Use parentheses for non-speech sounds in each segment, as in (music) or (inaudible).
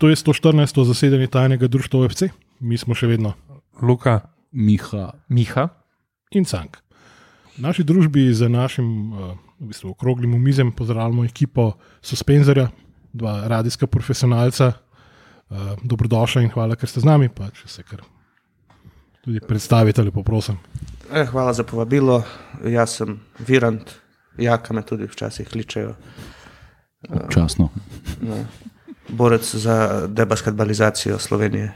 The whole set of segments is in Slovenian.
To je 114. zasedanje tajnega društva OFC, mi smo še vedno Luka, Miha. Miha. in Cank. V naši družbi z našim uh, v bistvu, okroglim mizem pozdravljamo ekipo Suspenzorja, dva radijska profesionalca. Uh, dobrodošli in hvala, ker ste z nami. Pa, če se kar tudi predstavite, lepo prosim. Eh, hvala za povabilo. Jaz sem Virant, Jaka me tudi včasih kličejo. Občasno. No, borec za debasketbalizacijo Slovenije.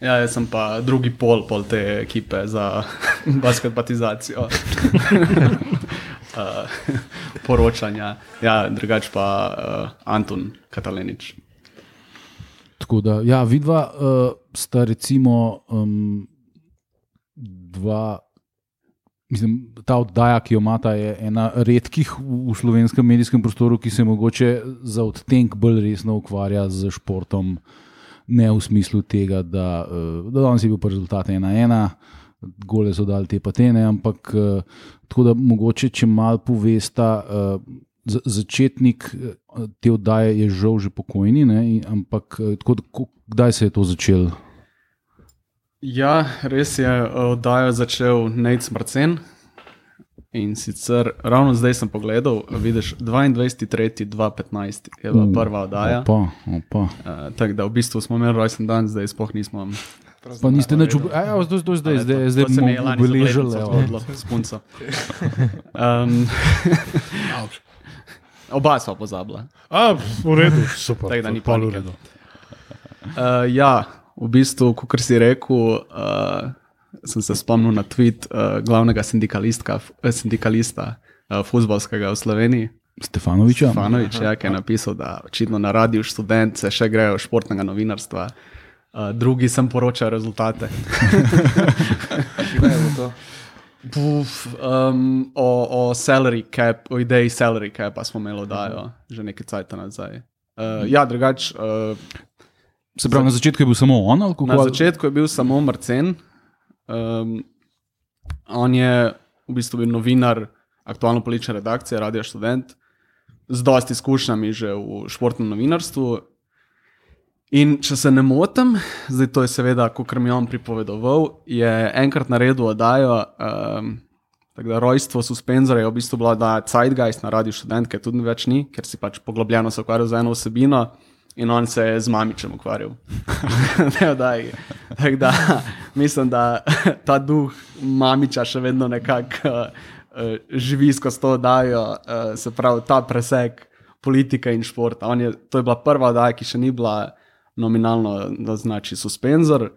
Ja, jaz sem pa drugi pol, pol te ekipe za (laughs) basketbatizacijo. uh, (laughs) (laughs) poročanja. Ja, drugač pa uh, Anton Katalenič. Tako da, ja, vidva uh, sta recimo um, dva. Mislim, ta oddaja, ki jo imata, je ena redkih v, slovenskem medijskem prostoru, ki se mogoče za odtenek bolj resno ukvarja z športom. Ne v smislu tega, da, uh, da danes je bil pa rezultat ena ena, gole so dali te patene, ampak uh, tako da mogoče, če malo povesta. Za- Začetnik eh, te oddaje je žal že pokojni, ne, ampak eh, tako, da kdaj se je to začelo? Ja, res je, oddajo začel Nec Marcen. In sicer ravno zdaj sem pogledal, vidiš, 22.3.2015 je bila prva oddaja. Opa, opa. Uh, tako da v bistvu smo imeli rojsten dan, zdaj sploh nismo. Pa niste nič ugotovili, ja, zdaj, zdaj, zdaj, zdaj, zdaj To se mi je bomo lani za obeležili. obletnico evo. zgodilo s punco. Um, (laughs) oba sva pozabila. A, v redu, super. Tako da ni pol v panike. redu. Uh, ja, v bistvu, kot si rekel, uh, sem se spomnil na tweet uh, glavnega sindikalista, sindikalista uh, futbolskega v Sloveniji. Stefanoviča. Fanovič, ja, ki je napisal, da očitno na radiju študent se še grejo športnega novinarstva, uh, drugi sem poročal rezultate. Kdaj bo to? Puf, um, o, o salary cap, o ideji salary capa smo imeli oddajo že nekaj cajt nazaj. Uh, ja, drugač, uh, Se pravi, na začetku je bil samo on ali kako? na začetku je bil samo Marcen. Um, on je v bistvu bil novinar aktualno politične redakcije, radio študent, z dosti izkušnjami že v športnem novinarstvu. In če se ne motim, zdaj to je seveda, kot mi je on pripovedoval, je enkrat naredil oddajo, um, tako da rojstvo suspenzora je v bistvu bila oddaja Zeitgeist na Radio študent, ki tudi več ni, ker si pač poglobljeno se ukvarjal z eno vsebino. In on se je z mamičem ukvarjal. (laughs) ne, oddaji. Tako da mislim, da (laughs) ta duh mamiča še vedno nekako uh, živi skozi to oddajo, uh, se pravi ta preseg politike in športa. On Je, to je bila prva oddaja, ki še ni bila nominalno, da znači suspenzor.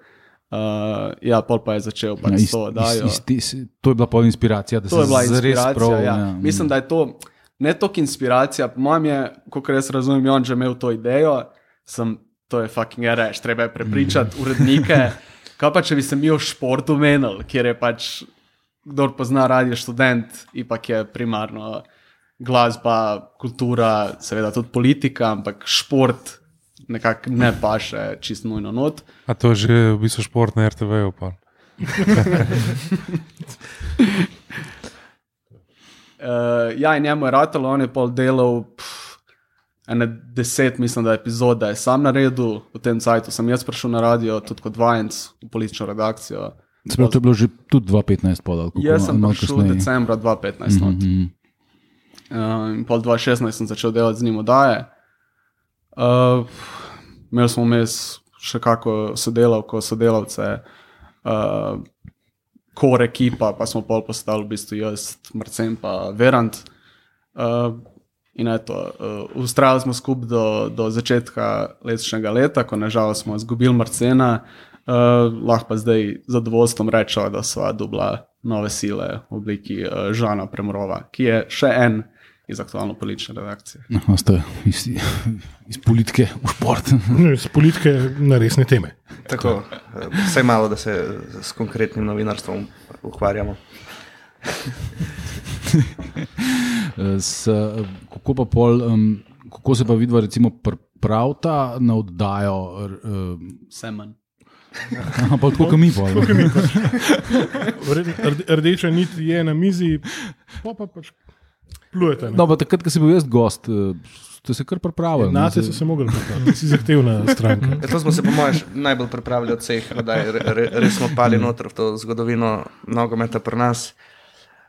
Uh, ja, pol pa je začel Ja, pač s to iz, iz, iz, to je bila pol inspiracija, da To je se bila zares inspiracija. prav, ja. ja. Mislim, da je to ne toliko inspiracija, po mojem je, kot jaz razumem, on že imel to idejo, sem, to je fucking reš, treba je prepričati urednike. (laughs) Kaj pa, če bi se mi o športu menil, kjer je pač, kdo pozna radio študent, ipak je primarno glasba, kultura, seveda tudi politika, ampak šport nekako ne paše čist nujno not. a to je že v bistvu šport na RTV-ju. (laughs) Uh, ja, in njemu je ratalo, on je pol delal pff, ene deset, mislim, da epizode je sam naredil, v tem cajtu sem jaz prišel na radio, tudi kot vajenc v politično redakcijo. Pravi, to je bilo že tudi 2015 podal. kako Jaz sem prišel kasneje. decembra 2015. Mm. -hmm. uh, in pol 2016 sem začel delati z njim oddaje. Uh, imeli smo vmes še kako sodelavko, sodelavce, uh, core ekipa, pa smo pol postali v bistvu jaz, Marcen pa Verant. Uh, in eto, uh, ustrajali smo skupaj do, do začetka letošnjega leta, ko nažalost smo izgubili Marcena. Uh, lahko pa zdaj z zadovoljstvom rečemo, da so dubla nove sile v obliki uh, Žana Premrova, ki je še en iz aktualno politične redakcije. Aha, ste iz, iz politike v šport. Ne, Z politike na resne teme. Tako, eh, vsaj malo, da se s konkretnim novinarstvom ukvarjamo. (laughs) S, kako pa pol, um, kako se pa vidva recimo pripravta na oddajo, um, Vse manj. aha, pa tako kot mi rde- Rdeča nit je na mizi, pa pa pač plujete. ne. No, pa takrat, ko sem bil jaz gost, eh, ste se kar pripravili. Na te so se mogli pripraviti, si zahtevna stranka. (laughs) Ja, to smo se, po mojem, najbolj pripravili od vseh, da re, res smo pali noter v to zgodovino nogometa pri nas.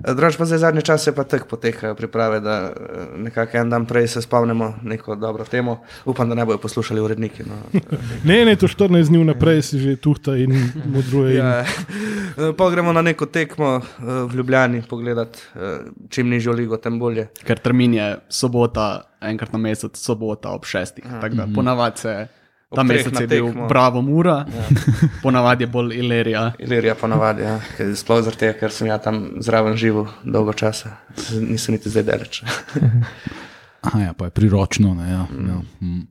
Drugač pa zdaj zadnje čase pa tako potekajo priprave, da eh, nekako en dan prej se spomnimo neko dobro temo. Upam, da ne bojo poslušali uredniki. No. (laughs) Ne, ne, to 14 dni vnaprej si že tuhta in modruje. in- Ja, eh, pa gremo na neko tekmo eh, v Ljubljani pogledati, eh, čim nižjo ligo, tem bolje. Ker termin je sobota, enkrat na mesec, sobota ob šestih. Tako da ponavadi se ta mesec je bil tekmo. Bravo Mura, ja. (laughs) ponavadi je bolj Ilerija. Ilirija ponavadi, ja, sploh zaradi tega, ker sem ja tam zraven živel dolgo časa, nisem niti zdaj daleč. (laughs) Aha, ja, pa je priročno. Ne, ja, mm. Ja, mm.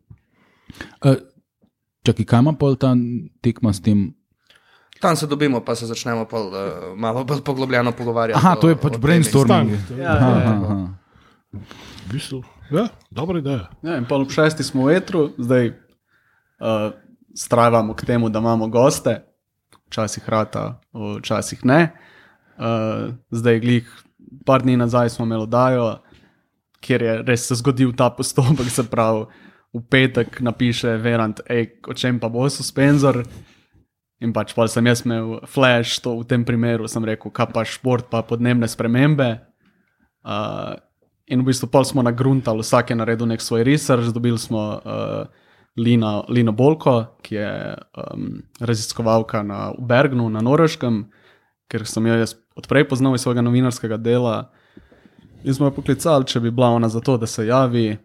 Uh, čakaj, kaj ima pol ta tekma s tem? Tam se dobimo, pa se začnemo pol, uh, malo bolj poglobljeno pogovarjati. Aha, to je pač brainstorming. Stank. Ja, Aha, ja, ja. aha. V bistvu, ja, dobra ideja. Ja, in pol ob šestih smo v etru, zdaj uh, strajvamo k temu, da imamo goste, včasih rata, včasih ne. Uh, zdaj, glih, par dni nazaj smo imeli dajo, kjer je res se zgodil ta postopek, se pravi, v petek napiše Verant, ej, o čem pa bo suspenzor. In pač pa sem jaz imel flash, to v tem primeru sem rekel, kaj pa šport, pa podnebne spremembe. Uh, in v bistvu pol smo nagruntali, vsak je naredil nek svoj research, dobili smo uh, Lina, Lino Bolko, ki je um, raziskovalka na Bergnu na Norveškem, ker sem jo jaz odprej poznal iz svojega novinarskega dela. In smo jo poklicali, če bi bila ona za to, da se javi.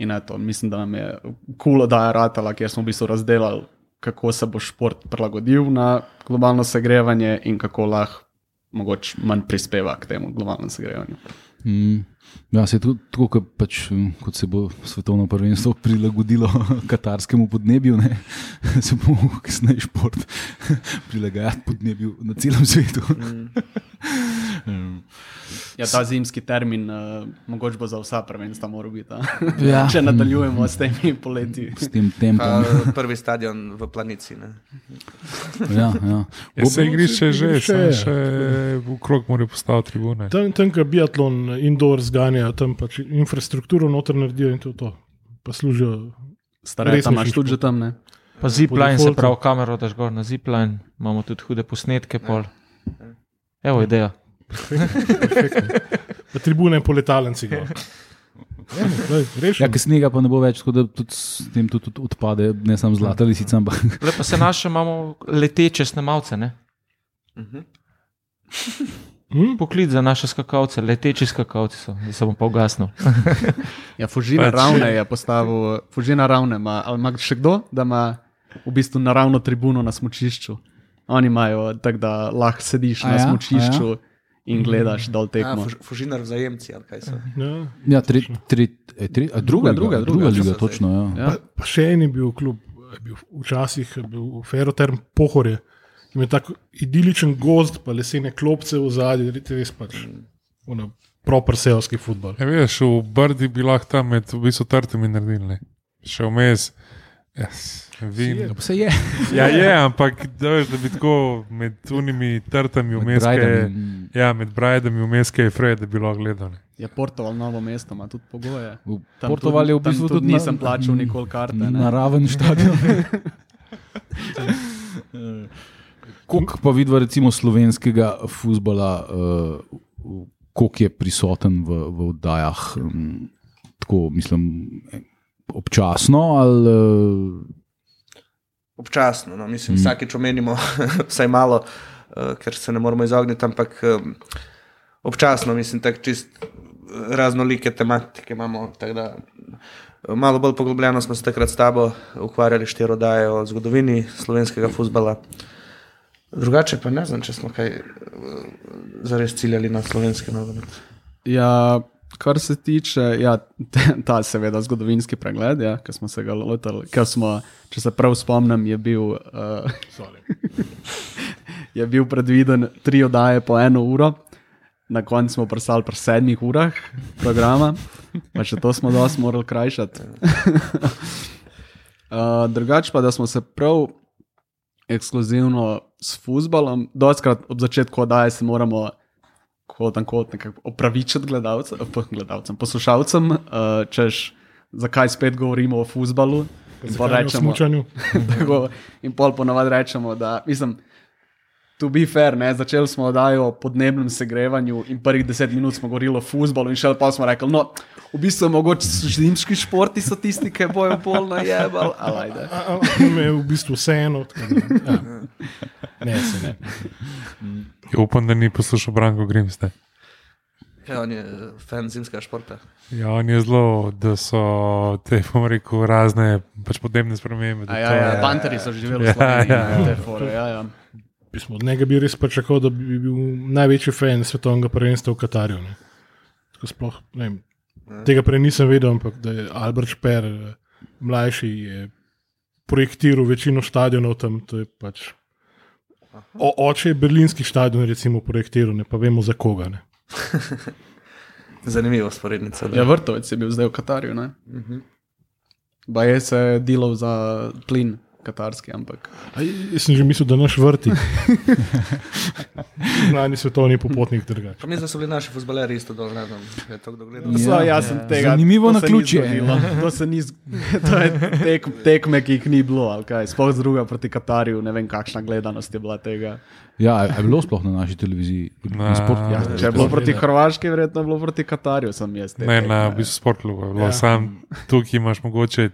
In eto, mislim, da nam je kulo daja ratala, kjer smo v bistvu razdelali, kako se bo šport prilagodil na globalno segrevanje in kako lahko mogoče manj prispeva k temu globalnemu segrevanju. Mm. Ja, se je tudi tako, kot, pač, mm, kot se bo svetovno prvenstvo (laughs) prilagodilo (laughs) katarskemu podnebju, ne? (laughs) se bo kasneje šport prilagajati podnebju na celem svetu. Mm. (laughs) Ja, ta zimski termin, uh, mogoče bo za vsa prvenstva, mora biti. Ja. (laughs) Če nadaljujemo s temi poleti. S tem tempom. Pa, prvi stadion v Planici. Ne? Ja, ja. Ja, se igrišče je že, samo je. še v krog morajo postaviti tribune. Tam, tam kjer biatlon, indoor zganja, tam pač infrastrukturo noter naredijo in to. je to. Pa služijo. Stare, Res tam imaš tudi že tam, ne? Pa zipline, se pravi, kamero daš gor na zipline, imamo tudi hude posnetke. Pol. Evo ideja. Pa tribune po letalnici. Ja, Ja, ker snega pa ne bo več, tako da tudi s tem tudi, tudi odpade, ne samo zlata lisica, ampak Lepo se naše imamo leteče snemalce, ne? Hm? Poklic za naše skakalce, leteči skakalci so, zdaj se bom pa ugasnil. (laughs) Ja, Fužina Pač- ravne je postavil, Fužina ravne ima, ali ima še kdo, da ima v bistvu naravno tribuno na smočišču. Oni imajo tako, da lahko sediš A na ja? smočišču A in gledaš dol Ja, tekmo. fuž, fužinar vzajemci ali kaj so. Ja. ja, tri, tri, eh, tri, a druga, Druga, liga, druga, druga druga, liga, točno. Ja. Ja. Pa, pa še en je bil klub, je bil včasih je bil Feroterm Pohorje. Ima tako idiličen gozd, pa lesene klopce v zadnji, res pač. Ono, proper seoski futbol. Ja, veš, v Brdi bi lahko tam med v bistvu trtami naredili. Še vmes. Yes, vin. Vse je. (laughs) Ja, je, ampak da, veš, da bi tako med unimi trtami vmes. Brajdami. Ja, med Brajdami vmes, ki je Fred, da bi lahko gledal. ne. Je Portugal novo mesto, ima tudi pogoje. Tam Portugal je v tudi- bistvu tudi tudi nisem plačal nikoli karte, ne. Naraven stadion. (laughs) Koliko pa vidva recimo slovenskega futbola, uh, koliko je prisoten v, v oddajah, um, tako mislim, eh, občasno ali uh, Občasno, no, mislim, vsakeč omenimo (laughs) vsaj malo, uh, ker se ne moramo izogniti, ampak um, občasno, mislim, tako čist eh, raznolike tematike imamo. Da, malo bolj poglobljeno smo se takrat s tabo ukvarjali štiri oddaje o zgodovini slovenskega futbola. Drugače pa ne znam, če smo kaj zares ciljali na slovenski nogomet. Ja, kar se tiče, ja, (laughs) ta seveda zgodovinski pregled, ja, ki smo se ga lotili, ker smo, če se prav spomnim, je bil, uh, (laughs) je bil predviden tri oddaje po eno uro. Na koncu smo prstali pri sedmih urah programa, pa še to smo dosti morali krajšati. uh, (laughs) drugače pa, da smo se prav ekskluzivno s futbolom, doskrat ob začetku oddaje se moramo kot kot nekako opravičiti gledalcem, eh, gledalcem poslušalcem, uh, češ zakaj spet govorimo o futbalu. In o rečemo, tako, (laughs) in pol ponavadi rečemo, da mislim. To be fair, ne? začeli smo oddajo o podnebnem segrevanju in prvih deset minut smo govorili o futbalu, in še pa smo rekli, no, v bistvu mogoče so zimski športi so tisti, ki bojo bolj najebal. ali ajde. A- a- Me je v bistvu vseeno. Ja. Ne, se ne. Ja, upam, da ni poslušal Branko Grimste. Ja, on je eh, fan zimskega športa. Ja, on je zelo, da so te, bom rekel, razne pač podnebne spremembe. Ja, to ja, je- Panteri so živeli v Ja, Sloveniji, ja, ne, ja. te fore, ja, ja. Pismo, od njega bi res pričakoval, da bi bil največji fan svetovnega prvenstva v Katarju. ne. Tako Sploh, ne vem, tega prej nisem vedel, ampak da je Albert Šper, eh, mlajši, je projektiral večino stadionov tam. to je Pač, o, oče je berlinski stadion, recimo, projektiral, ne pa vemo za koga. Ne. (laughs) Zanimiva sporednica. da. Ja, Vrtovec je bil zdaj v Katarju. Uh -huh. Ba je se delal za plin katarski, ampak A, jaz sem že mislil, da naš vrti. (laughs) Znani svetovni popotnik. Pa mislim, da so bili naši futbaleri isto dol, ne vem, je to kdo gledal. Ja, So, jaz sem tega. Zanimivo ni naključje. zgodilo. To, se ni, (laughs) to je tek, tekme, ki jih ni bilo. Sploh z druga proti Katarju, ne vem, kakšna gledanost je bila tega. Ja, je bilo sploh na naši televiziji? Na- Sport, Ja, Če je bilo proti Hrvaški, verjetno je bilo proti Katarju, sem jaz. te Ne, na v bistvu sportlu. Ja. Ja. Sam tukaj imaš mogoče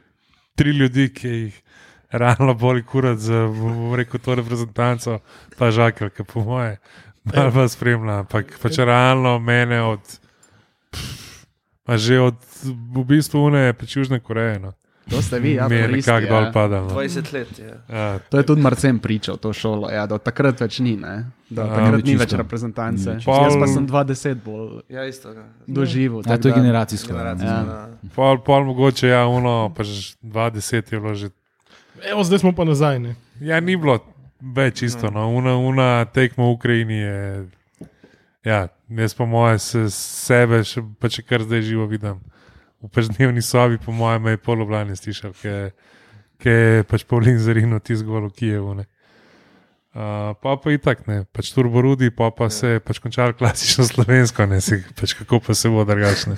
tri ljudi, ki jih realno boli kurat za rekel, to reprezentanco, pa žakelj, ki po moje malo vas spremlja. Ampak pač realno mene od. pff, Pa že od v bistvu une pač Južne Koreje. No. To ste vi, ja, je turisti, nekako dol ja. padalo. No. 20 let je. Ja, To je tudi Marcen pričal, to šolo, ja, da od takrat več ni, ne? da od Ja, takrat ni čisto. več reprezentance. Ni več. Jaz pa Pol- sem 20 bolj Ja, isto. Ja. doživel. Ja, to je generacijsko. Generacija. Ja. Ja. pol, pol mogoče, ja, uno, pač 20 je bilo že Evo, zdaj smo pa nazaj. Ne. Ja, ni bilo več isto. No. Una, una tekma v Ukrajini je. Ja, jaz po moje se sebe, še, pa če kar zdaj živo vidim. V pač dnevni sobi, po mojem, je poloblanje slišal, ki je pač Pavlin zarino ti zgolj v Kijevu. Ne. Uh, pa pa i tak, ne, pač turborudi, pa pa se je pač končalo klasično slovensko, ne, si, pač kako pa se bo drugačne.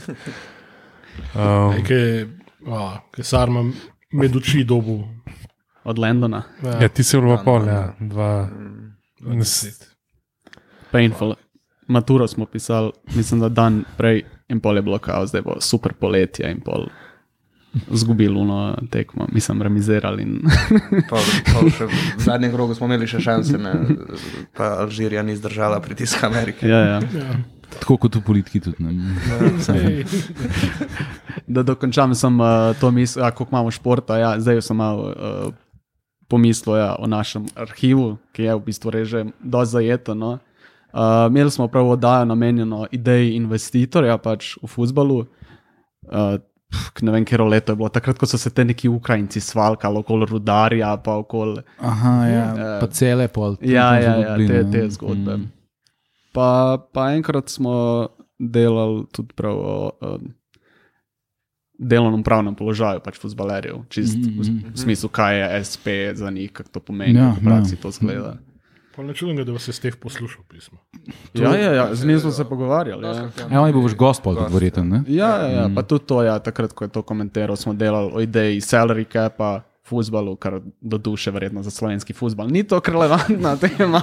Um, Ki je Sarma med oči dobu. Od Londona. ja, ti si pol, no, ja, dva. deset. Painful. Maturo smo pisali, mislim, da dan prej in pol je bilo kao, zdaj bo super poletje in pol. Zgubili uno tekmo, mislim, remizirali. In (laughs) Pol, pol še v zadnjem krogu smo imeli še šanse, ne, pa Alžirija ni zdržala pritiska Amerike. ja, ja. Ja. Tako kot v politiki tudi. Ne. (laughs) Ej, Da dokončam sem uh, to misel, ja, koliko imamo športa. Ja, zdaj sem malo uh, pomislil ja, o našem arhivu, ki je v bistvu že dosti zajeto. No. Uh, imeli smo prav oddajo namenjeno ideji investitorja pač v futbalu. Uh, pf, ne vem, kje leto je bilo, takrat, ko so se te neki Ukrajinci svalkali okoli rudarja, pa okoli. Aha, ja, pa cele pol. Ja, ja, ja te, ne. te zgodbe. Mm. Pa, pa enkrat smo delali tudi prav o um, delovnem pravnem položaju pač futbalerjev, čist mm Mhm, -hmm. v, v smislu, kaj je SP za njih, kako to pomeni, Ja, v praksi ja. to zgleda. Pa ne čudim, ga, da vas je Stef poslušal pismo. Ja, ja, ja, z njim smo se pogovarjali. Ja. Ja, on je bil vaš tudi verjeten. ne? Ja, ja, ja, pa tudi to, ja, takrat, ko je to komentiral, smo delali o ideji salary capa. Futbalu, kar do duše, verjetno za slovenski futbal. Ni to relevantna (laughs) tema.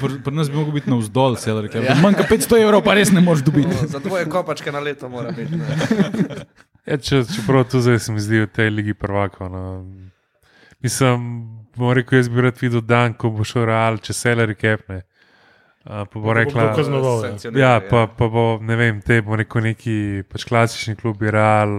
Pri, pri nas bi mogel biti navzdol, seller, ker ja. manj kot 500 evrov, pa res ne moreš dobiti. Za dvoje kopačke na leto mora biti. (laughs) Ja, če, čeprav to zdaj se mi zdi v tej ligi prvakov. No. Mislim, bom rekel, jaz bi rad videl dan, ko bo šel Real, če se le rekepne. Uh, pa bo rekla, kdo kaznoval, ja. Sankcionirali, ja, pa, pa bo, ne vem, te bo rekel neki pač klasični klubi, Real,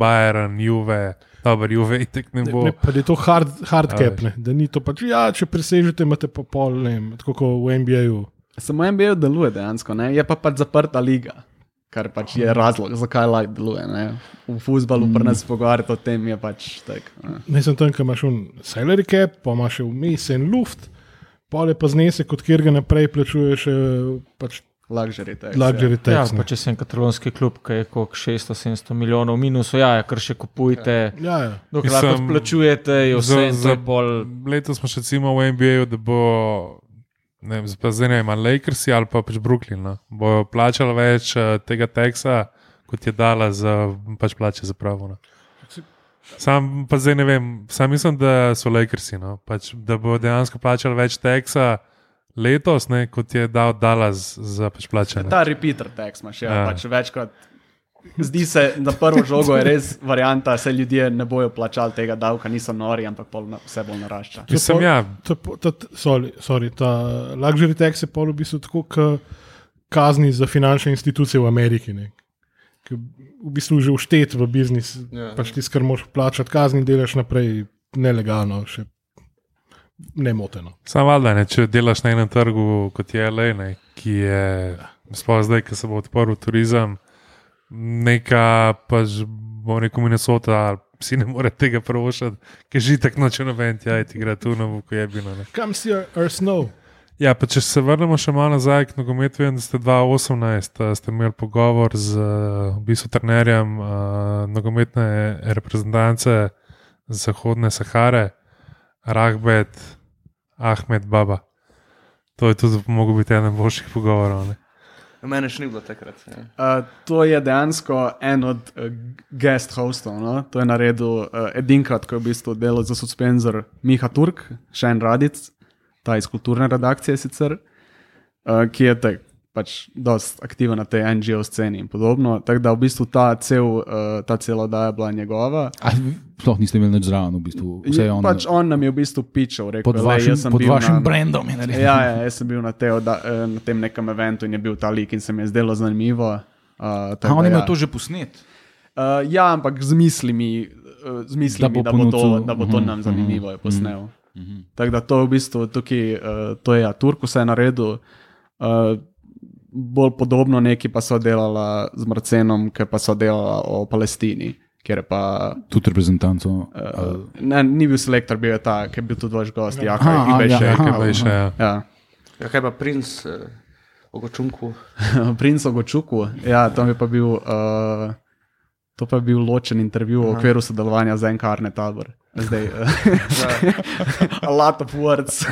Bayern, Juve, dobro, Juve itek ne Ne, bo. ne, pa da je to hard, hard cap, ne, da ni to pač, ja, če presežete, imate pa pol, ne vem, tako kot v NBA-ju. Samo NBA deluje dejansko, ne? je pa pač zaprta liga, kar pač je razlog, zakaj live deluje. Ne? V futbalu mm. pri nas pogovarjati o tem je pač tak. Ne? Ne sem tam, ki imaš un salary cap, pa imaš še vmes en luft, pol je pa znesek, od kjer ga naprej plačuješ eh, pač Luxury tax. luxury Ja, tax. pa ne. če sem katalonski klub, ki je koliko 600-700 milijonov minus, ja, ja, kar še kupujete. Ja, ja. Dokler Mislim, lahko plačujete, je vse za- za- pol. Letos smo še recimo v NBA-ju, da bo, ne vem, zdaj zdaj ne vem, ali Lakersi ali pa pač Brooklyn, no, bojo plačali več uh, tega teksa, kot je dala za pač plače za pravo. No. Sam pa zdaj ne vem, sam mislim, da so Lakersi, no? pač, da bo dejansko plačal več teksa letos, ne, kot je dal Dallas za pač plačanje. Ta repeater tekst imaš, ja, Ja. pač večkrat. Zdi se, da prvo žogo je res varianta, da se ljudje ne bojo plačali tega davka, niso nori, ampak pol na- vse bolj narašča. Mislim, ja, Ta, ta, sorry, sorry, ta luxury tax je pol v bistvu tako, kot kazni za finančne institucije v Ameriki. Ne. Ke V bistvu že vštet v biznis, Ja. pač ti, kar moš plačati kazni, delaš naprej nelegalno, še nemoteno. Sam valjda, ne, če delaš na enem trgu kot je LA, ne, ki je, sploh zdaj, ko se bo odprl turizem, neka pač, bom rekel, Minnesota, si ne more tega prvošati, ker že tako noče noben, ja, ti gre tu na vuku jebino. Ne. Kam si our snow? Ja, pa če se vrnemo še malo nazaj k nogometu, vem, da ste 2018 a, ste imeli pogovor z a, v bistvu trenerjem a, nogometne reprezentance Zahodne Sahare, Rahbet, Ahmed Baba. To je tudi mogel biti eden boljših pogovorov. Ne? Mene še ni bilo takrat. Ja. Uh, to je dejansko en od uh, guest hostov. No? To je naredil uh, edinkrat, ko je v bistvu delal za suspenzor Miha Turk, še en radic, ta iz kulturne redakcije sicer, uh, ki je tak, pač dost aktiven na tej NGO sceni in podobno. Tako da v bistvu ta, cel, uh, ta cela oddaja bila njegova. Sploh niste imeli nič zraven, v bistvu. Vse je on. pač on nam je v bistvu pičal, rekel, pod "Glej, vašim, sem pod vašim na, brandom je. Ja, ja, jaz sem bil na, te, odda- eh, na tem nekem eventu in je bil ta lik in se mi je zdelo zanimivo. Uh, A on ima to že posnet. Uh, ja, ampak z mislimi, uh, z mislimi Da bo da, bo to, da bo to Mhm, nam zanimivo, je posnel. Mhm. Tako da to v bistvu tukaj, uh, to je ja, Turku se je naredil. Uh, bolj podobno neki pa so delala z Marcenom, ki pa so delala o Palestini. Pa, Tudi reprezentanco. uh, ne, ni bil selektor, bil je ta, ki je bil tudi vaš gost, ja, ja, je še. aha. Kaj pa je še? Ja. Ja. Ja, kaj pa princ eh, Ogočunku? (laughs) Princ Ogočuku, ja, tam je pa bil, uh, to pa je bil ločen intervju v okviru sodelovanja z Enkarne tabor. Zdaj, (laughs) uh, (laughs) a lot of words.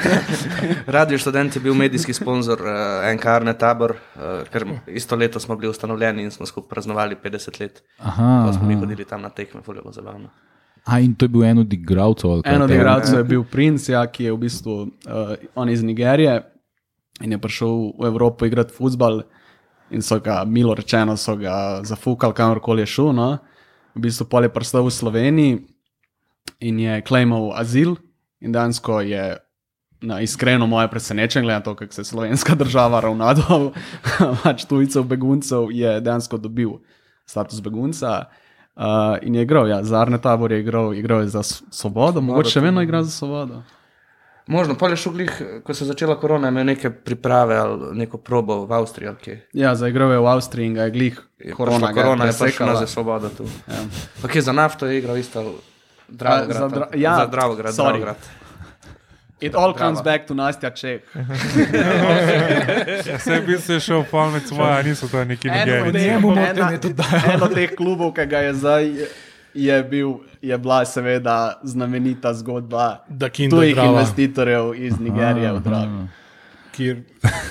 (laughs) Radio študent je bil medijski sponzor uh, Enkarne tabor, uh, ker isto leto smo bili ustanovljeni in smo skupaj praznovali 50 let. Aha, Pa smo mi aha. hodili tam na tekme, fulje bilo zabavno. A in to je bil en od igralcev. En od igralcev je bil Prince, ja, ki je v bistvu uh, on iz Nigerije in je prišel v Evropo igrati futbal. In so ga, milo rečeno, so ga zafukali, kamorkoli je šel. No. V bistvu pol je pristal v Sloveniji in je klejmal azil, in dejansko je. Na iskreno moje presenečenje, glede na to, kako se slovenska država ravna do (laughs) pač tujcev, beguncev, je dejansko dobil status begunca. Uh, in je igral, ja, za Arne Tabor je igral, igral je za Svobodo, mogoče še vedno igra za Svobodo. Možno, pa je šel glih, ko se je začela korona, imel neke priprave ali neko probo v Avstriji. ali kje. Ja, zaigral je v Avstriji in ga je glih Je korona, korona je prišla presekala. za svobodo tu. Ja. Pa kje za nafto je igral isto Dravograd. za Dra- ali- ja, za Dravograd, sorry. Dravograd. It all comes Drava. back to Nastja Čeh. Vse bi se šel polnec svoje, niso to neki En od nigerici. teh- Njemu ena- motenje tudi dajo. En od teh klubov, ki ga je zdaj, je, bil, je bila seveda znamenita zgodba tujih Drava. investitorjev iz Nigerije v Dravi. Kjer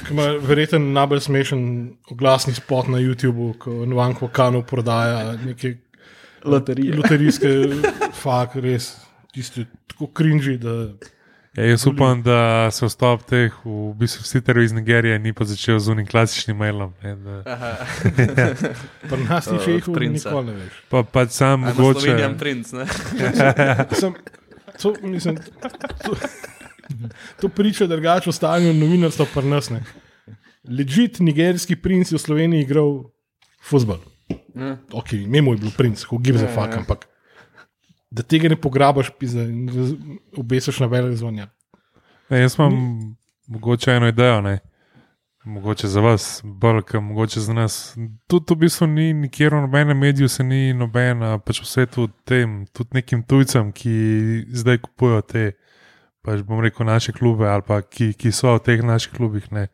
ki ima verjetno najbolj smešen oglasni spot na YouTubu, ko Nvanko Kanu prodaja neke Loterije. loterijske fake, res tiste tako krinži, da Ja, jaz upam, da se vstop teh, v bistvu vsi ter iz Nigerije, ni pa začel z unim klasičnim mailom. Ne, da, (laughs) pri nas ti šejhov princa. nikoli ne veš. pa pač sam mogoče. Slovenijan princ, ne? (laughs) Sem, to, mislim, to, to priča drugače o stanju novinarstva pri nas. ne. Legit nigerijski princ je v Sloveniji igral futbol. Ja. Ok, mimo je bil princ, ko gives a fuck, ampak da tega ne pograbaš pizda, in obesiš na velik zvonja. Ne, jaz imam mogoče eno idejo, ne. mogoče za vas, kot mogoče za nas. Tudi v bistvu ni nikjer v nobenem mediju, se ni nobena, pač v svetu tem, tudi nekim tujcem, ki zdaj kupujejo te, pač bom rekel, naše klube ali pa ki, ki so v teh naših klubih. Ne.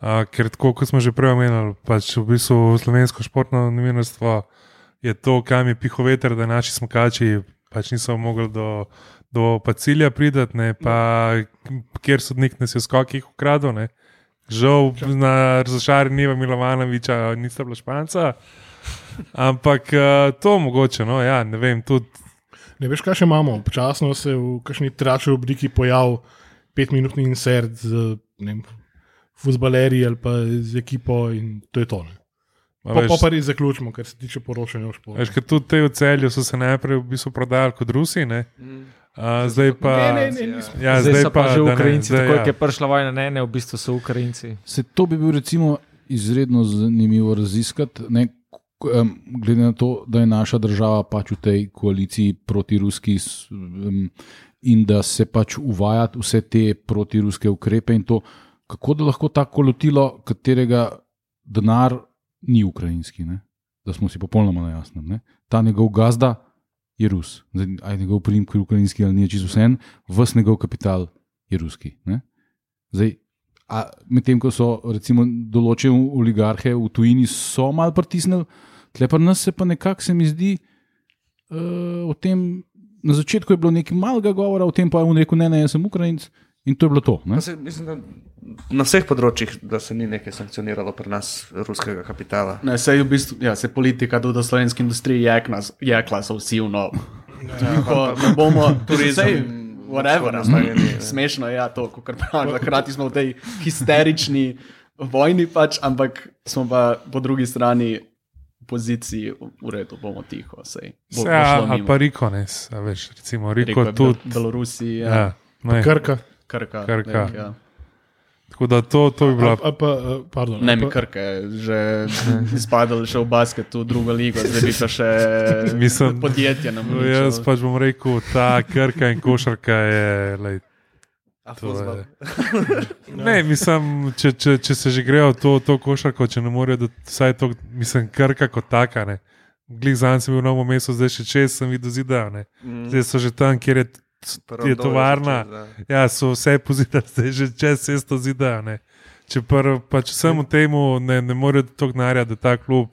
A, ker tako, kot smo že prej omenili, pač v bistvu slovensko športno novinarstvo je to, kam je pihal veter, da naši smokači pač niso mogli do, do pa cilja pridati, ne, pa kjer sodnik nas je v skokih ukradel. Ne. Žal na razočaranju Niva Milovanoviča nista bila španca. Ampak uh, to mogoče, no, ja, ne vem, tudi Ne veš, kaj še imamo. Občasno se v kakšni tračni obliki pojavi petminutni insert z ne vem, futbalerji ali pa z ekipo in to je to. Pa, pa pa res zaključimo, kar se tiče poročanja o športu. Veš, ker tudi te v celju so se najprej v bistvu prodajali kot Rusi, ne? A, zdaj pa. Ne, ne, ne, nismo. Ja, zdaj, zdaj so pa že Ukrajinci, tako ja. je prišla vojna, ne, ne, v bistvu so Ukrajinci. Se to bi bil recimo izredno zanimivo raziskati, ne, em, glede na to, da je naša država pač v tej koaliciji protiruski s- em, in da se pač uvaja vse te protiruske ukrepe in to, kako da lahko tako lotilo, katerega denar ni ukrajinski, ne? da smo si popolnoma na jasnem. Ne? Ta njegov gazda je Rus, Zdaj, aj njegov primek je ukrajinski ali ni, čisto vse, vse njegov kapital je ruski. Ne? Zdaj, medtem ko so recimo določene oligarhe v tujini so malo pritisnili, tle pa nas se pa nekako se mi zdi uh, o tem. Na začetku je bilo nekaj malega govora o tem, pa je on rekel: ne, ne, jaz sem Ukrajinc in to je bilo to. Ne? Se, mislim, da na vseh področjih, da se ni nekaj sankcioniralo pri nas ruskega kapitala. Ne, se je v bistvu, ja, se politika tudi v slovenski industriji jekla, jekla so vsi vno. Ja, ne bomo, Turizem, whatever. Slovenija, ja. Smešno je ja, to, kar pravim, hkrati smo v tej histerični vojni, pač, ampak smo pa po drugi strani v poziciji, v redu, bomo tiho. Sej, bo, Vse, bo ali mimo. pa Rikones, a veš, recimo Riko je tudi. Bel- Belorusiji, ja, Ja, ne, Krka. Krka. Krka. Nek, ja. tako da to, to bi bila. A, a pa, a, pardon, Ne, mi krke, že (laughs) izpadali še v basketu, drugo ligo, zdaj bi pa še (laughs) Mislim, podjetje nam No, Jaz pač bom rekel, ta krka in košarka je. Lej, (laughs) ne, mislim, če, če, če se že grejo to, to košarko, če ne morejo, da vsaj to, mislim, krka kot taka. Ne. Glih za sem bil v novem mestu, zdaj še čez sem videl zidajo. Zdaj so že tam, kjer je, je tovarna. čez, Ja, so vse pozidali, (laughs) zdaj že čez cesto zidajo. Ne. Če pa, pač vsemu temu ne, ne morejo to gnarja, da ta klub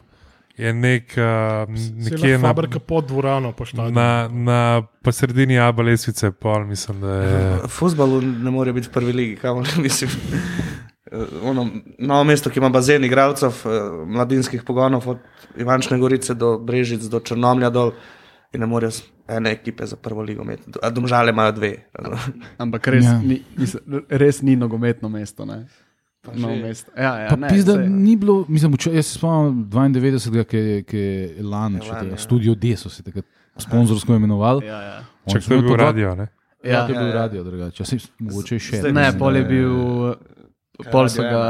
je nek, uh, nekje je na, fabrika pod dvorano poštala. na, na pa sredini Aba lesvice, pol, mislim, da je. (laughs) V futbalu ne more biti v prvi ligi, kamor (laughs) mislim. Eh, Ono, novo mesto, ki ima bazen igralcev, eh, mladinskih pogonov, od Ivančne Gorice do Brežic, do Črnomlja dol, in ne morejo ene ekipe za prvo ligo imeti. A domžale imajo dve. Ampak res, Ja. ja. ni, mislim, res ni nogometno mesto. Ne? Mesto. Ja, ja, ne, pizda, ja. ni bilo, mislim, vča- jaz se spomnim 92, ki je, ki je Elan, če Elan, ja. Studio D so se takrat sponzorsko imenovali. Ja, ja. Če to je bil radio, ne? Ja, to je Ja, bil ja. radio, drugače. Mogoče še. Zdaj Ne, pol je bil, pol so ga,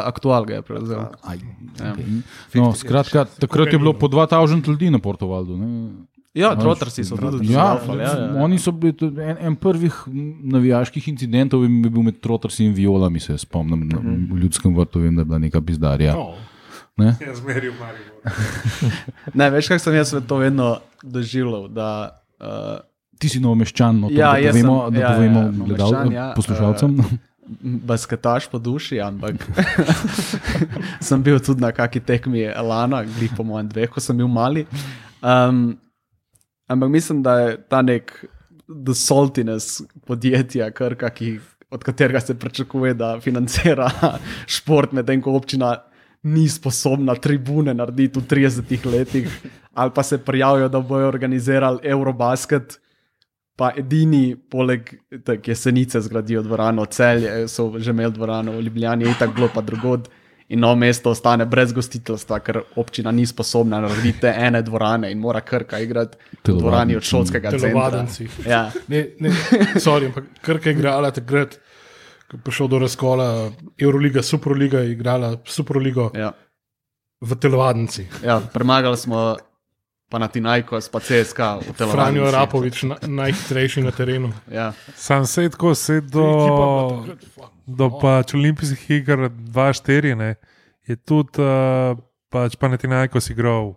aktual ga je prevzel. Aj, Ja. okay. No, skratka, takrat je bilo po 2000 ljudi na Portugaldu. Ne? Ja, trotarsi so tudi Ja, zaufali, ja, ja. Oni so bili tudi en, en prvih navijaških incidentov, je bil med trotarsi in violami, se spomnim. Na, v ljudskem vrtu vem, da je bila neka bizdarja. No, Ne? Ja, zmeril Marijo. (laughs) Ne, veš, kako sem jaz to vedno doživljal. Da, uh, Ti si novomeščan, no, to, Ja, da jaz povemo, ja, povemo ja, gledal, ja, poslušalcem. Basketaš po duši, ampak (laughs) sem bil tudi na kaki tekmi Elana, glih po mojem dveh, ko sem bil mali. Um, ampak mislim, da je ta nek the saltiness podjetja, krka, ki, od katerega se pričakuje, da financira (laughs) šport, medtem ko občina ni sposobna tribune narediti v 30 letih, ali pa se prijavijo, da bojo organizirali Eurobasket. Pa edini, poleg tak, jesenice, zgradijo dvorano, celje so že imeli dvorano, v Ljubljani je tako bilo, pa drugod. In novo mesto ostane brez gostiteljstva, ker občina ni sposobna narediti te ene dvorane in mora krka igrati v dvorani od šolskega centra. Ja, Ne, ne, sorry, ampak Krka je igrala takrat, ko je prišel do razkola, Euroliga, Superliga je igrala Superligo ja, v telovadnici. ja, premagali smo pa na Tinajko, pa CSK. Franjo Rapovič, na, najhitrejši na terenu. Ja, Sam se tako, se do, pa do pač olimpijskih iger 2-4, ne, je tudi uh, pač Panatinajkos igral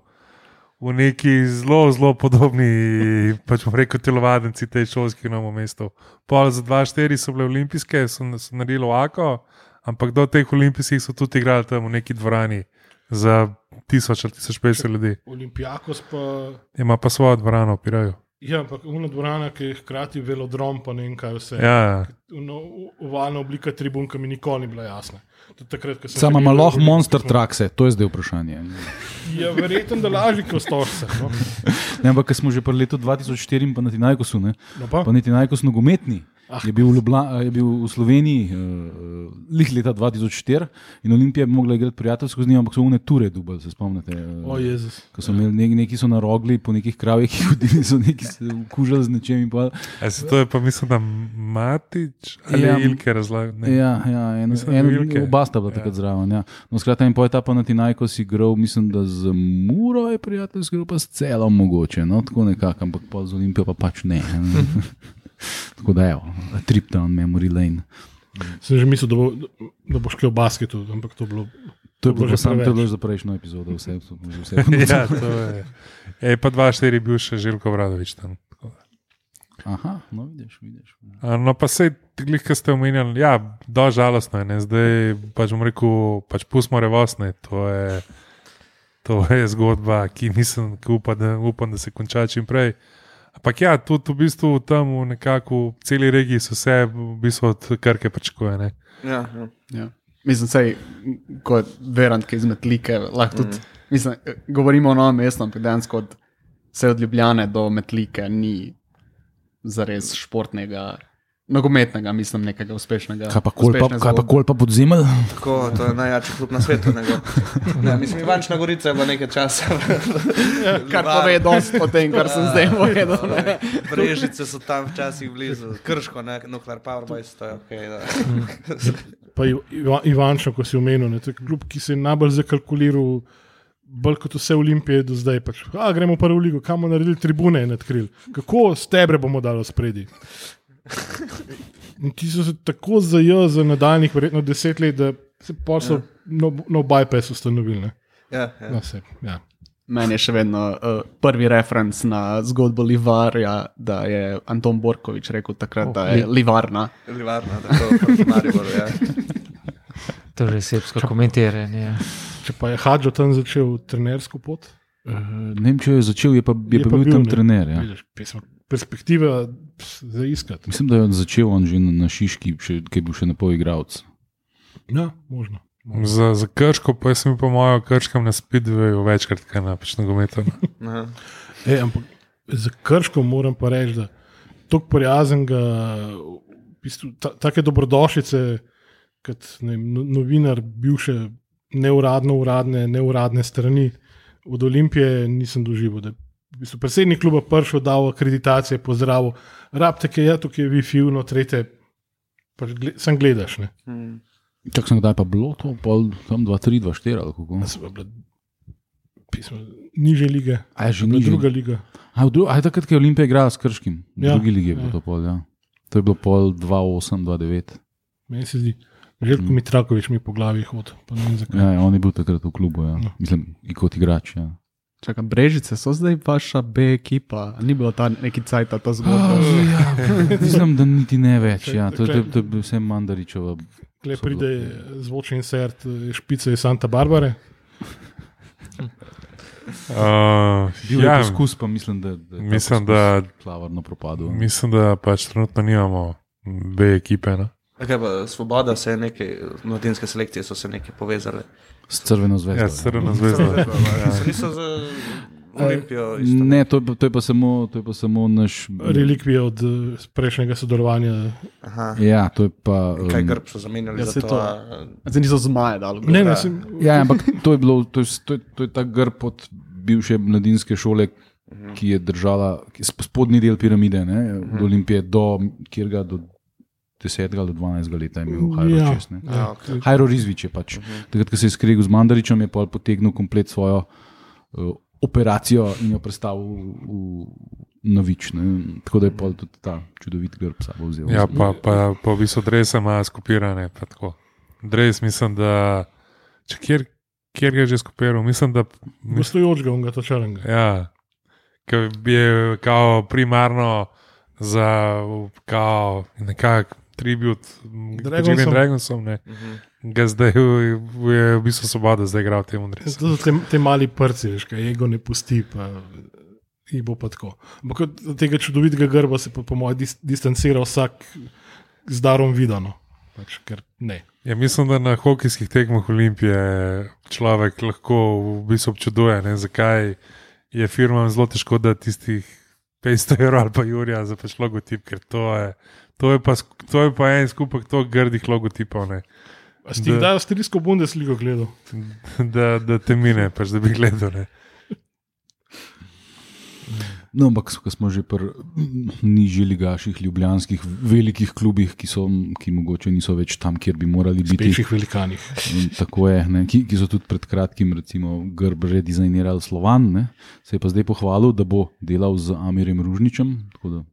v neki zelo, zelo podobni, (laughs) pač bom rekel, telovadnici tej šolski novo mesto. Pol za 2-4 so bile olimpijske, so, so naredili ovako, ampak do teh olimpijskih so tudi igrali tam v neki dvorani za 1000 ali 1500 ljudi. Olimpijakos pa Ima pa svojo dvorano, opirajo. Ja, ampak una dvorana, ki je hkrati velodrom, pa ne vem kaj vse. Ja, No, ovalna oblika tribun, ki mi nikoli ni bila jasna. Tudi Takrat, Sama ima lahko monster smo- trakse, to je zdaj vprašanje. Ja, verjetno, da lažje kot stožce. No. Ne, ampak smo že pri letu 2004 in pa na Tinajkosu, ne, No pa, pa niti Najkos nogometni. Ah. Je bil, Ljubla, je bil v Sloveniji uh, lih leta 2004 in Olimpija bi mogla igrati prijateljsko z njim, ampak so une ture dubaj, se spomnite. Uh, o Jezus. Ko so imeli nek, neki so na rogli, po nekih kravjih hodili, so neki se okužili z nečem. in pol. A se to je pa mislim, da Matič ali Ja, Ilke razlagal. Ja, ja en, Mislim, en, Vilke. oba sta bila Ja. takrat zraven. Ja. No, skratka, in po etapu na Tinajko si igral, mislim, da z Muro je prijateljski, igral pa s celom mogoče, no, tako nekako, ampak pol z Olimpijo pa pač ne. (laughs) tako da, evo, a trip down memory lane. Sem že mislil, da, bo, da boš kaj v basketu, ampak to je bilo. To je bilo bilo samo je bilo za prejšnjo epizodo, vse, vse, vse. (laughs) ja, to (laughs) je. E, pa 2-4 bil še Željko Vradovič tam. da. Aha, no vidiš, vidiš. A, No, pa sej, glih, ki ste omenjali, ja, do žalostno je, ne? zdaj pač bom rekel, pač pustimo revosne. To je, to je zgodba, ki mislim, ki upa, da, upam, da se konča čim prej. Ampak ja, tudi v bistvu tam v nekako v celi regiji so vse v bistvu od krke pričakuje. ne. Ja, ja. Ja. Mislim, sej, kot verant, ki izmed like, lahko tudi. Mm. Mislim, govorimo o novem mestu, ampak dejansko od, od Ljubljane do Metlike ni zares športnega, nogometnega, mislim, nekega uspešnega. Kaj pa kolpa, kaj pa kolpa pod zemelj? Tako, to je najjači klub na svetu. nego. Ja, (laughs) mislim, Ivančna Gorica je bila nekaj časa. Kar pove dosti o tem, kar sem zdaj povedal. ne. (laughs) Brežice so tam včasih blizu, krško, ne, nuklear power to je ok. (laughs) Pa Iv- Iva- Ivančo, ko si omenil, ne, to je klub, ki se je najbolj zakalkuliral. Bolj kot vse olimpije do zdaj. Pač, a, gremo pa v ligo, kam bomo naredili tribune in odkrili. Kako stebre bomo dali spredi? In ti so se tako zajeli za nadaljnih, verjetno deset let, da se pa so no, no bypass ustanovili. ne. Ja, ja. No, se, ja. Meni je še vedno uh, prvi referenc na zgodbo Livarja, da je Anton Borkovič rekel takrat, da je Livarna. Livarna, da to proti Mariboru, ja. To je srpsko komentiranje. ja. Če pa je Hadžo tam začel trenersko pot, Uh, ne vem, če je začel, je pa, je Je pa pa bil, bil, tam ne. trener. Ja. vidiš, perspektiva za iskati. Mislim, da je začel on že na, Šiški, še, ki je bil še ne pol igralec. Ja, možno. Za, za krško, pa sem po mojem krškem na spidveju večkrat, kaj na pač nogometu. no. (laughs) Aha. E, ampak za krško moram pa reči, da tako prijaznega, v bistvu, ta, take dobrodošlice, kot ne, vem, no- novinar, bivše neuradno, uradne, neuradne strani od Olimpije, nisem doživel. da bistvu, predsednik kluba prišel, dal akreditacije, pozdravil, rabite, ki je tukaj, Wi-Fi, no, tretje, pač gled, sem gledaš. Ne. Hmm. Čak sem kdaj pa bilo to, pol, tam 2-3, 2-4 ali kako. A so pa bile pismo, niže lige, A je že bila nižje? druga liga. A, dru, a je takrat, ko je Olimpija igrala s Krškim, v Ja, drugi ligi je bilo ja. to pol. Ja. To je bilo pol 2-8, 2-9. Meni se zdi, Željko Mitrakovič mi po glavi hod. Ja, ja, on je bil takrat v klubu, ja. No. mislim, kot igrač. Ja. Čakaj, Brežice so zdaj vaša B ekipa, ni bilo ta neki cajt, ta zgodba. ja, mislim, da niti ne več. Ja. To, to, to, je bil vse Mandaričeva. Klej So pride zvočni insert eh, špice iz Santa Barbare. Uh, Bil je ja, poskus, pa mislim, da, da je mislim, da, klavrno propadel. mislim, da pač trenutno nimamo B ekipe. No? Kaj pa svoboda, se je nekaj, mladinske selekcije so se nekaj povezale. S crveno zvezdo. Ja, ja. crvena zvezda. Ja. Se niso za Olimpijo isto. Ne, to to, je pa samo, to je pa samo naš. Relikvije od eh, prejšnjega sodelovanja. Aha. Ja, to je pa. Kaj um, grb so zamenjali Ja, za to? to. a- Zdaj niso zmaje dali. Ne, ne, sem, Ja, ampak to je, bilo, to, je, to, je, to je ta grb od bivše mladinske šole, ki je držala ki je sp- spodnji del piramide, ne, od Olimpije do do 10 ali do 12 let je imel Hajro ja, čez. ne. Ja, ok. Hajro Rizvič je pač. Takrat, ko se je skregal z Mandaričem, je potegnil komplet svojo uh, operacijo in jo predstavil v, v novič. Ne. Tako da je pol tudi ta čudovit grb sabo vzel. Ja, pa, pa, pa v bistvu drese ima tako. Dres, mislim, da če kjer, kjer ga je že skupiral, mislim, da. Mislim, gostujočega, on ga to črnga. ja, ki bi je kao primarno za kao nekak tribut Dragonsom. Dragonsom. Dragonsom ne. Ga zdaj je je v bistvu svoboda, zdaj igra v tem dresu. To so te, te mali prci, veš, kaj ego ne pusti. Pa, in bo pa tako. Ampak od tega čudovitega grba se pa, po mojem, dis, distancira vsak z darom vidano. Pač, ker ne. Ja, mislim, da na hokejskih tekmah Olimpije človek lahko v bistvu občuduje, ne, zakaj je firmam zelo težko da tistih 500 evrov ali pa Jurija za pač logotip, ker to je, to je, pa, to je pa en skupek to grdih logotipov, ne, A si ti Da. kdaj avstrijsko Bundesligo gledal? da, da te mine, pač da bi gledal. Ne. No, ampak ko smo že pri nižjih ligaših, ljubljanskih, velikih klubih, ki, so, ki mogoče niso več tam, kjer bi morali biti. Večjih velikanih. In Tako je, ne, ki, ki so tudi pred kratkim, recimo, grb redizajnirali Slovan, ne, se je pa zdaj pohvalil, da bo delal z Amirjem Ružničem. tako da-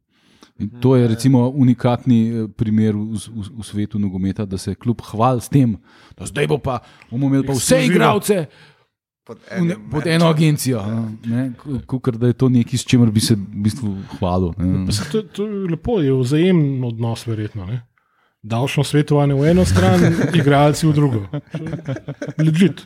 in To je recimo unikatni eh, primer v, v, v svetu nogometa, da se kljub hvali s tem, da zdaj bo pa bomo imeli pa vse igralce Pod, enim pod eno agencijo. Kot da je to nekaj, s čimer bi se v bistvu hvalil. se To, to je lepo, je vzajemen odnos, verjetno. Ne? Davčno svetovanje v eno stran, (laughs) igralci v drugo. Ležit.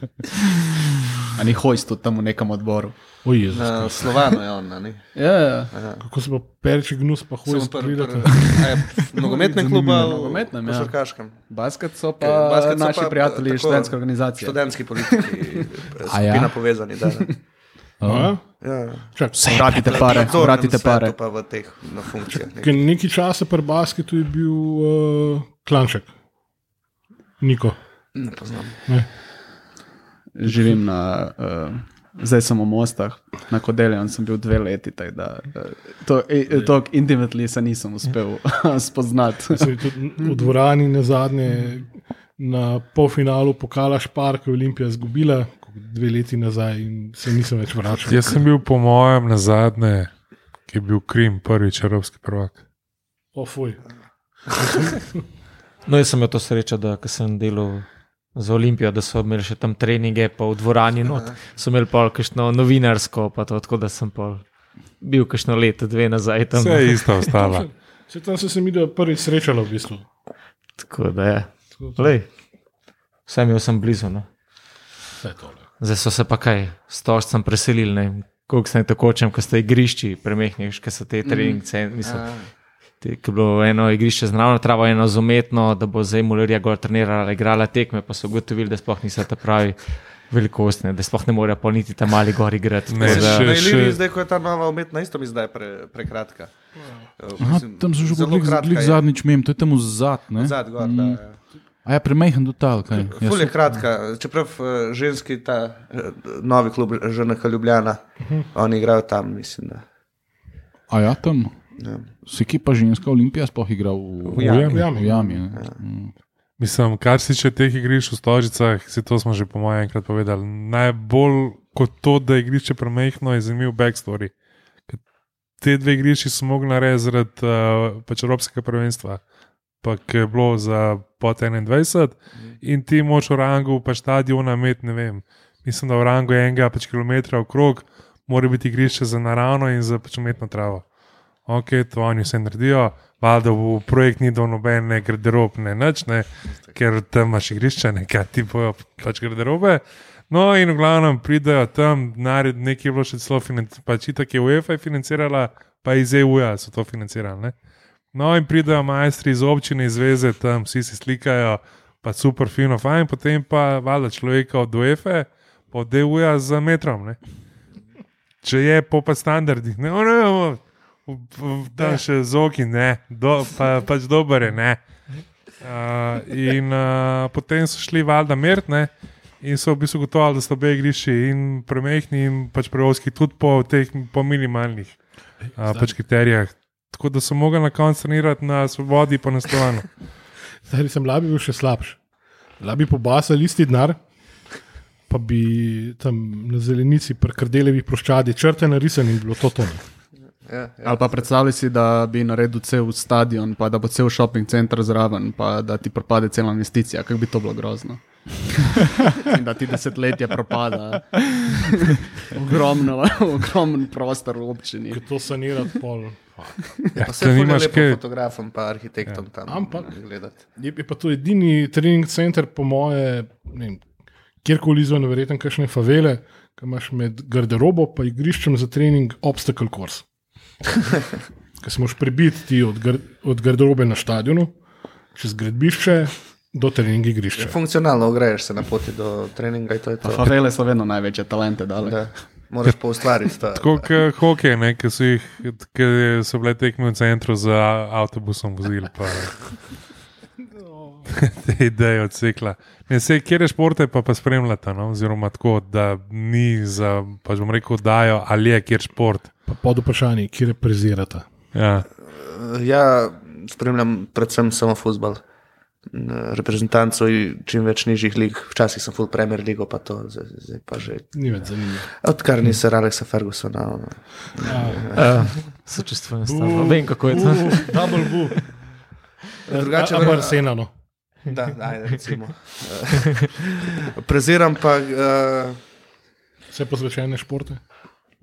A ni hojst tudi tam v nekem odboru. O Jezus. Na Slovanu je on, a ni. (laughs) Ja, ja. Kako se pa pereči gnus, pa hoje Samo pri- spogledati. pri- a je v Nogometnem klubu ali Nogometnem, ja. košarkaškem? Basket so pa Ker basket so naši pa, prijatelji tako, študentske organizacije. Študentski politiki, (laughs) A ja? skupina povezani. Da, da. (laughs) Ja? Ja. Čak, Vratite pare, vratite pare. Pa v teh na funkcijah. nekaj. ker nekaj časa pri basketu je bil uh, Klanček. Niko. Ne poznam. Živim na, uh, zdaj sem v Mostah, na Kodelju sem bil dve leti, tako da uh, to, eh, to intimately se nisem uspel (laughs) spoznati. V dvorani na zadnje, na polfinalu pokala Špark, ko je Olimpija izgubila, dve leti nazaj in se nisem več vračal. Jaz sem bil, po mojem, na zadnje, ki je bil Krim, prvič evropski prvak. Ofuj. No, jaz sem imel to srečo, da ko sem delal za Olimpijo, da so imeli še tam treninge, pa v dvorani not, so imeli pa kakšno novinarsko, pa to, tako da sem pol bil kakšno leto, dve nazaj tam. Vse je isto ostalo. (laughs) Se tam so se mi prvič srečala v bistvu. Tako da je. Lej, vse imel sem blizu. No. Vse tole. Zdaj so se pa kaj, stožcem preselili, ne koliko se ne tako čem, ko ste igrišči, premehniš, ker so te treningce. Mislim, te, ki je bilo eno igrišče z naravno travo, eno z umetno, da bo zdaj Mulerija gor trenirala, igrala tekme, pa so ugotovili, da sploh niso ta pravi velikostne, da sploh ne morejo pa niti tam mali gor igrati. Ne, da- še- še- zdaj, ko je ta nova umetna, isto mi zdaj pre, prekratka. Aha, mislim, tam so že zelo bili zadnjič mem, to je tam zad. ne? Zad gor, Mm. da, ja. A je premehen do tal, kaj? Ja, Ful je kratka, čeprav eh, ženski ta eh, novi klub ŽNK Ljubljana, oni igrajo tam, mislim. Da. A ja, tam. Ja. Se ki pa ženska olimpija sploh igra v, V jami. V jami. v jami ne? Mm. Mislim, kar se tiče teh igrišč v Stožicah, se to smo že po mojem enkrat povedali. Najbolj kot to, da je igrišče premehno, je zanimiv backstory. Te dve igrišči so mogli narediti zaradi uh, pač Evropskega prvenstva, pa ki je bilo za pot 21, in ti moč v rangu pa stadiona imeti, ne vem, mislim, da v rangu enega pač kilometra okrog mora biti igrišče za naravno in za pač umetno travo. Ok, to oni vse naredijo, valjda v projekt ni dal nobene garderob, ne nič, ne, ker tam imaš igrišče, nekaj ti bojo pač garderobe. No, in v glavnem pridejo tam, nared, nekaj je bilo še celo financirano, pač itak je UEFA je financirala, pa iz EU-ja so to financirali. Ne? No, in pridejo majstri iz občine, iz zveze, tam vsi se slikajo, pa super, fino, fajn, potem pa valjda človeka od UEFA, pa od EU-ja za metrom. Ne? Če je po pa standardih, ne, ne, v- v- tam še zoki, ne, do, pa, pač dober je, ne. Uh, in uh, potem so šli valjda mertne in so v bistvu gotovi, da so obe igrišči in premehni in pač prevoski tudi po teh po minimalnih uh, pač kriterijah. Tako da so mogli na koncu trenirati na svobodi pa na stolanu. (laughs) Zdaj sem labi bil še slabši. Labi pobasal isti denar, pa bi tam na zelenici pri krdelevih ploščadi črte narisane in bilo to to. Ja, ja. Ali pa predstavljaj si, da bi naredil cel stadion, pa da bo cel shopping center zraven, pa da ti propade cela investicija, kako bi to bilo grozno. In da ti desetletje propada. Ogromno, ogromen prostor v občini. Ker to sanirati pol. Ja, Pa se nimaš kaj, fotografom pa arhitektom tam Ampak- gledati. Je je pa to edini trening center, po moje, ne vem, kjerkoli izven, verjetno kakšne favele, ki imaš med garderobo in igriščem za trening obstacle course. Ki se moraš prebiti ti od, gar, od garderobe na stadionu, čez gradbišče do treninga igrišča. Funkcionalno ogreješ se na poti do treninga in to je to. Favele so vedno največje talente dale. Da, moraš pa ustvariti to. Tako kot hokej, ne, ki so, jih, ki so bile tekme v centru za avtobusom vozili. Pa, (laughs) te ideje odsekla. Ne, sej, kjer je športe, pa, pa spremljate, no? oziroma tako, da ni za, pač bom rekel, dajo ali je kjer šport. Pa pod vprašanji, kje reprezirata. Ja. Ja, spremljam predvsem samo futbol. Reprezentancov čim več nižjih lig, včasih sem full premier ligo, pa to zdaj, zdaj pa že. Ni več zanimivo. Odkar ni se Alexa Fergusona. ono. Uh, Sočustvujem tem. Vem, kako je to. Double bu. Drugače pa pa Arsenano. Da, ajde, recimo. (laughs) Preziram pa, uh, Vse posvečene športe.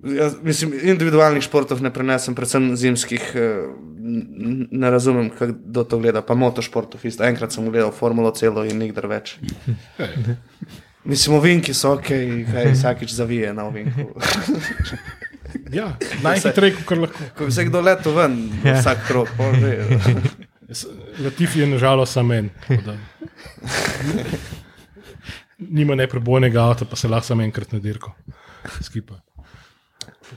Jaz, mislim, individualnih športov ne prenesem, predvsem zimskih. N- ne razumem, kdo to gleda, pa motošportov isto. Enkrat sem gledal formulo celo in nikdar več. (laughs) Mislim, ovinki so ok, kaj vsakič zavije na ovinku. Ja, najhitreje, kar lahko. Ko bi se kdo letel ven, ja. vsak krok. (laughs) Jaz- Latifi je nažalost samo en. (laughs) Nima neprebojnega avta, pa se lahko samo enkrat na dirko. Skipa.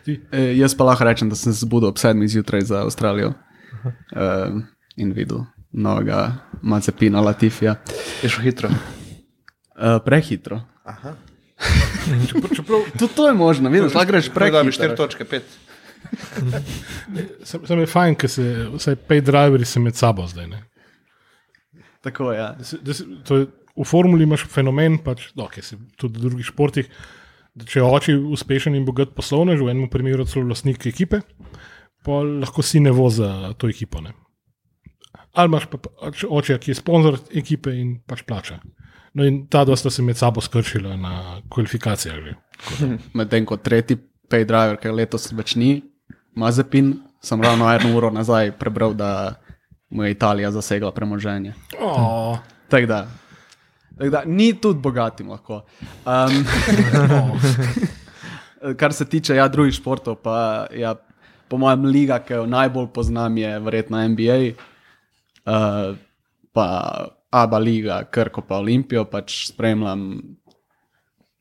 E, jaz pa lahko rečem, da sem se zbudil ob sedmih zjutraj za Avstralijo uh, in videl novega Mazepina Latifija. Je šlo hitro. Uh, prehitro. Čeprav, čeprav Tudi to je možno, vidiš, lahko greš Pregleda bi prehitro. 4 točke, 5. sem, sem je fajn, ker se vsaj pet driverji se med sabo zdaj. Ne? Tako je. Ja. Da se, da se, to je, v formuli imaš fenomen, pač, okay, se, tudi v drugih športih. da Če je oče uspešen in bogat poslovnež, v enem primeru celo lastnik ekipe, pa lahko si ne vozi za to ekipo. Ne? Ali imaš pa oče, ki je sponzor ekipe in pač plača. No in ta dva sta se med sabo skrčila na kvalifikacijah. (laughs) Medtem ko tretji pay driver, ki letos več ni, Mazepin, sem ravno eno uro nazaj prebral, da mu je Italija zasegla premoženje. Oh, Tako da, da, ni tudi bogatim lahko. Um, (laughs) kar se tiče ja, drugih športov, pa ja, po mojem, liga, ki jo najbolj poznam, je verjetno NBA, uh, pa Aba liga, Krko pa Olimpijo, pač spremljam.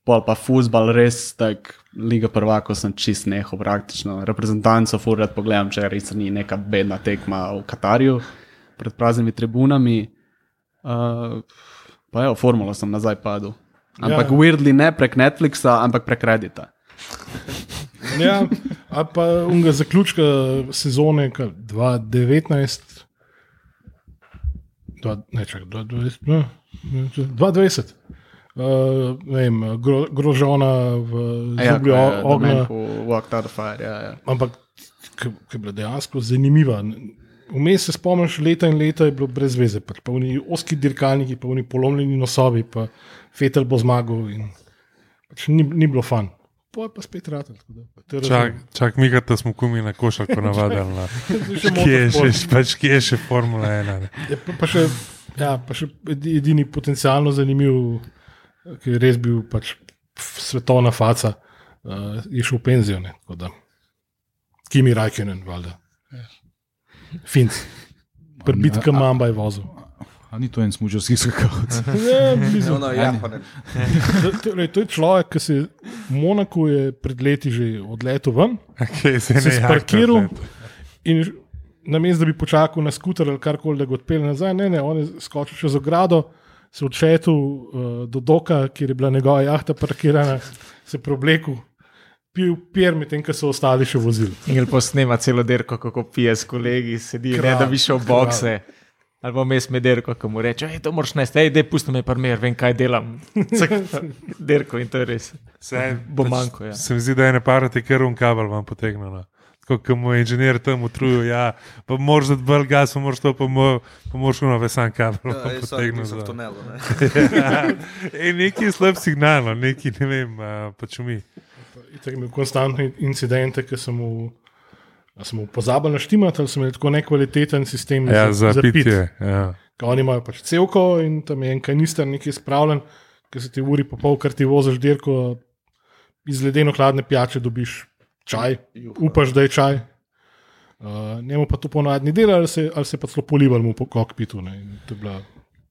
Pol pa futbal, res tak, Liga prvako sem čist nehal praktično. Reprezentanco furat pogledam, če res ni neka bedna tekma v Katarju pred praznimi tribunami. Uh, pa v formulo sem nazaj padel. Ampak Ja. ja. weirdly ne prek Netflixa, ampak prek Reddita. (laughs) Ja, ali pa unga zaključka sezone ka 2019, dva, ne, čak, 2020, no, 2020. Uh, ne vem, gro, grožona v Ja, ko je ognja, Domen po Walk Out of Fire. Ja, ja. ampak ki je bila dejansko zanimiva. Vmes se spomniš, leta in leta je bilo brez veze, pač pa oni oski dirkalniki, pa oni polomljeni nosovi, pa fetel bo zmagal in pač ni, ni bilo fan. Pa je pa spet rad. Čak, čak mi, da smo kumi na košarko (laughs) navadili. (laughs) Na. Kje je še, pač, kje je še Formula 1? ne? Je pa, pa, še, ja, pa še edi- edini potencialno zanimiv, ki je res bil pač svetovna faca, uh, je šel v penzijo. Kimi Rajkenen, valjda. Finc. Prbitka A- a- mamba je vozil. A ni to en smučarski skakalec? (laughs) Ja, blizu. No, no. To- Torej, to je človek, ki se je v Monaku je pred leti že odletel ven, Okay, se ne sparkiral jakne, in namesto da bi počakal na skuter ali karkoli, da ga odpelje nazaj, ne, ne, on je skočil čez ogrado, se odšetil uh, do doka, kjer je bila njegova jahta parkirana, se preoblekel, pil pier, medtem ko so ostali še vozili. In posnema celo derko, kako pije s kolegi, sedi, Kralj, ne da bi šel v bokse. Ali pa mes med derko, ki mu reče, hej, to moraš nesti, hej, dej, pusti me primer, vem, kaj delam. (laughs) Derko in to je res. Se, Bo manjko, ja. Se mi zdi, da je ne parati, ker un kabel vam potegnil. No. Tako kot mu je inženir tam utrujil, ja, pa moraš dati bolj gas, pa moraš to, pa, mo, pa moraš uno vesan kabel Ja, so potegnil. v za- tunelu. Ne? (laughs) In neki slab signal, no, neki ne vem, pač mi. Itak imel konstantne incidente, ki sem mu, sem mu pozabil naštimati, ali sem imel tako nekvaliteten sistem Ja, za pit. pitje. Ja. Ko Oni imajo pač celko in tam je en kanister nekaj spravljen, ki se ti uri pa pol, kar ti voziš dirko, iz ledeno hladne pijače dobiš čaj, upaš, da je čaj. Uh, njemu pa to ponavadi ni delo, ali se, ali se pa celo polival mu po kokpitu. Ne, to je bila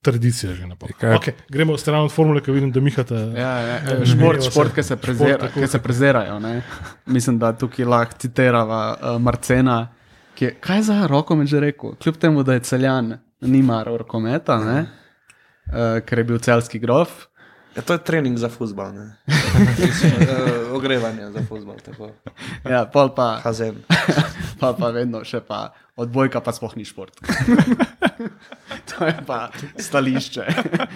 tradicija že naprej. kaj- Okay, gremo stran od formule, ki vidim, da mihate. Ja, ja, Eh, šport, merijo šport, se. ki se, Šport, prezira, ki se prezirajo. Ne? Mislim, da tukaj lahko citirava uh, Marcena, ki je, kaj za rokomet že rekel, kljub temu, da je celjan, nima rokometa, ne? uh, ker je bil celski grof. Ja, to je trening za futbol. uh, (laughs) ogrevanje za futbol. Ja, pol pa, Hazen. (laughs) pa, pa vedno še pa odbojka, pa sploh ni šport. (laughs) to je pa stališče,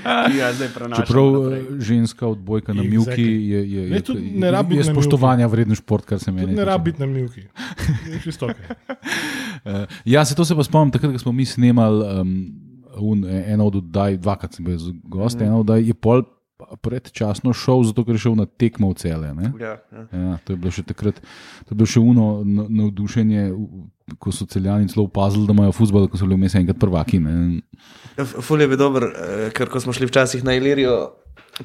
ki ga zdaj prenašamo. Čeprav naprej. eh, ženska odbojka na Exactly. Mjuki je, je, je, je, ne je na spoštovanja vreden šport, kar se meni Tudi ne tiče. rabi biti na milki. Je Čisto ok. (laughs) Uh, ja, se to se pa spomnim, takrat, ko smo mi snemali um, un, eno od oddaj, dvakrat sem bil z gostom, eno oddaj je pol predčasno šel, zato ker je šel na tekmo v cele. Ne? Ja, ja. Ja, to je bilo še takrat, to je bilo še uno na- navdušenje, ko so celjani celo opazili, da imajo futbol, ko so bili vmes enkrat prvaki. Ne? Ja, Ful je bil dober, eh, ker ko smo šli včasih na Ilirijo,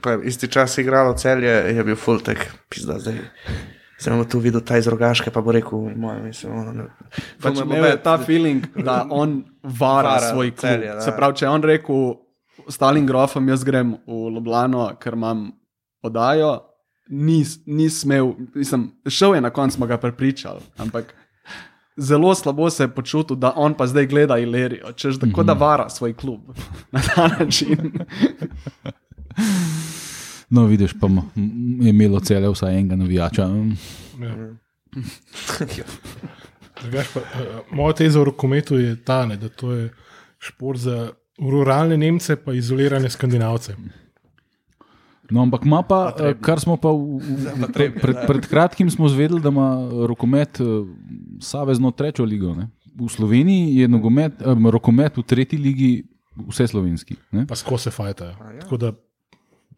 pa je isti čas igralo celje, je bil ful tek, pizda zdaj. Zdaj bomo tu videl ta iz rogaške, pa bo rekel, moje, mislim, ono, ne. Pač me bo imel je bed. ta feeling, da on vara, Vara svoj klub. Celje, da. Se pravi, če je on rekel ostalim grofom, jaz grem v Ljubljano, ker imam podajo, ni, ni smel, mislim, šel je na koncu, smo ga prepričali, ampak zelo slabo se je počutil, da on pa zdaj gleda Ilerijo, češ -hmm. da vara svoj klub (laughs) na ta način. No, vidiš, pa je imelo cele vsaj enega navijača. Ja. Drugač Pa, uh, moja teza v rokometu je ta, ne, da to je šport za ruralne Nemce, pa izolirane Skandinavce. No, ampak ima pa, eh, kar smo pa v, v, pred, pred, pred kratkim smo zvedeli, da ima rokomet eh, savezno trečo ligo. Ne? V Sloveniji je nogomet, eh, rokomet v tretji ligi vse slovenski. Ne? Pa skozi se fajtajo. Tako da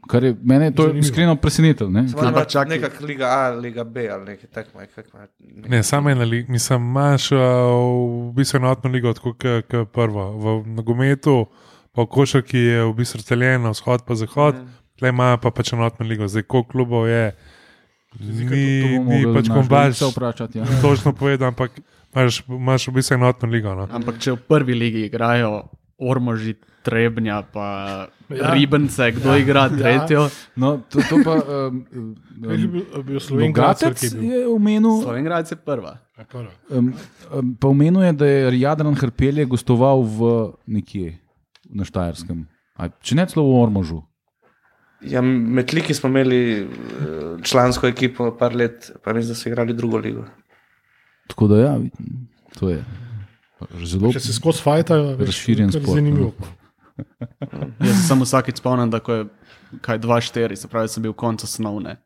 Kar je mene to Zanimivo. iskreno presenetilo. ne. Ampak Ampak čakaj. Nekak Liga A, Liga B ali nekaj je, kako ima- Ne, samo ena liga, mislim, imaš uh, v bistvu enotno ligo, tako kot prvo. V nogometu, pa v košarki je v bistvu razdeljeno vzhod pa zahod, mm. tle imajo pa pač enotno ligo. Zdaj, koliko klubov je, ni, bomo ni mogli pač vprašati, Ja. (laughs) točno povedal, ampak imaš, imaš v bistvu enotno ligo. No. Ampak če v prvi ligi igrajo Ormoži, Trebnja, pa Ja. ja. Ribence, kdo ja. igra tretjo? No, to, to pa, (laughs) um, je um, bil, bil Slovenka, Bogatec je omenil, Slovengrad je prva. um, um, pa omenil je, da je Jadran Hrpelje gostoval v nekje na Štajerskem. A, če ne celo v Ormožu. Ja, med liki smo imeli eh, člansko ekipo, par let, pa mislim, da so igrali drugo ligo. Tako da, ja, to je zelo Če se skozi Razširjen kar sport, Zanimivo. (laughs) Jaz se samo vsakeč spomnim, da je kaj 2-4, se pravi, sem bil konec osnovne.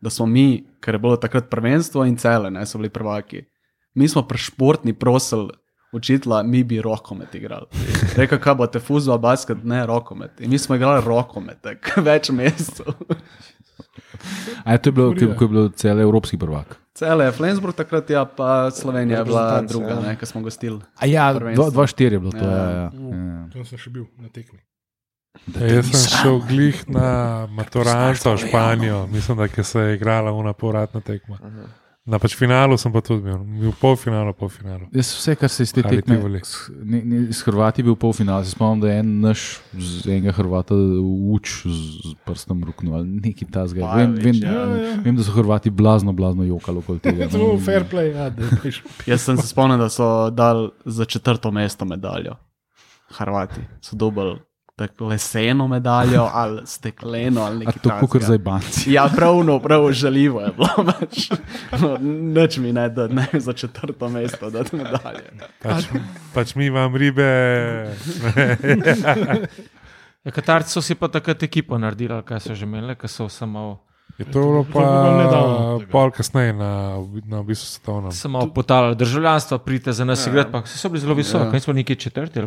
Da smo mi, ker je bilo takrat prvenstvo in cele, ne so bili prvaki. Mi smo prešportni prosili učitla, mi bi rokomet igrali. Rekel, kaj boste fuzbol, basket, ne rokomet. In mi smo igrali rokomet, (laughs) več mesecev. A je to je bilo, ko, ko je bilo cel evropski prvak. Cele je Flensburg takrat, ja, pa Slovenija je bila druga, ja. ne, ker smo gostili. A ja, Prvenstvo. 2-4 je bilo to. Ja. Ja, ja, ja. Tam sem še bil na tekmi. Ja, jaz sem šel glih na maturanco v Španijo, mislim, da se je igrala una povratna tekma. Na pač finalu sem pa tudi bil, bil polfinalu, polfinalu. Jaz vse, kar se iz te Ali tekme, Tivoli. s- Hrvati bil polfinal. Se spomnim, da je en naš, z enega Hrvata, uč z, z prstom ruknil ali nekaj tasga. Vem, vem, ja. vem, da so Hrvati blazno, blazno jokali okoli tega. (laughs) To je fair play, ja, da. Jaz sem se spomnil, da so dali za četrto mesto medaljo. Hrvati so dobili tako leseno medaljo ali stekleno ali A nekaj to kot takega. zdaj banci. Ja, pravno, prav žaljivo je bilo. Pač. No, Nič mi ne da ne za četrto mesto, da ti medalje. Pač, pač mi vam ribe. (laughs) Ja, Katarci so si pa takrat ekipo naredili, kaj so že imeli, ki so samo, Je to bilo pa pol kasneje na, na v bistvu svetovnem. samo potalali državljanstvo, pridite za nas igrati, pa so bili zelo visoki, Ja. ja. nismo neki četrti.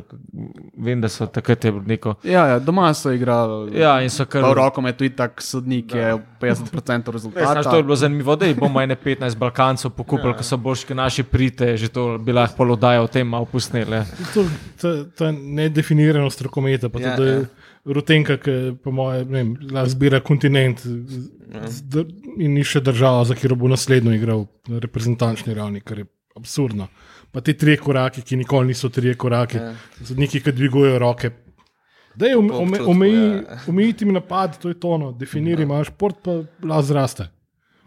Vem, da so takrat je bilo neko. Ja, ja, doma so igrali. Ja, in so kar. V rokometu je tak sodnik, je 50% Res, znaš, to je bilo zanimivo, da bomo ene 15 Balkancev pokupili, ki so boljši kot naši prite, že to bi lahko polodajo o tem malo pusnili. To, to, to je nedefiniranost rokometa. Pa Ja, to, da je ja. Rutenka, ki po mojem zbira kontinent z- in išče državo, za katero bo naslednjo igral na reprezentančni ravni, kar je absurdno. Pa ti trije koraki, ki nikoli niso trije koraki, Ja. sodniki, ki dvigujejo roke. Da je Po občutku, ja. omejiti mi napad, to je tono, definiraj, imaš šport, pa las zraste.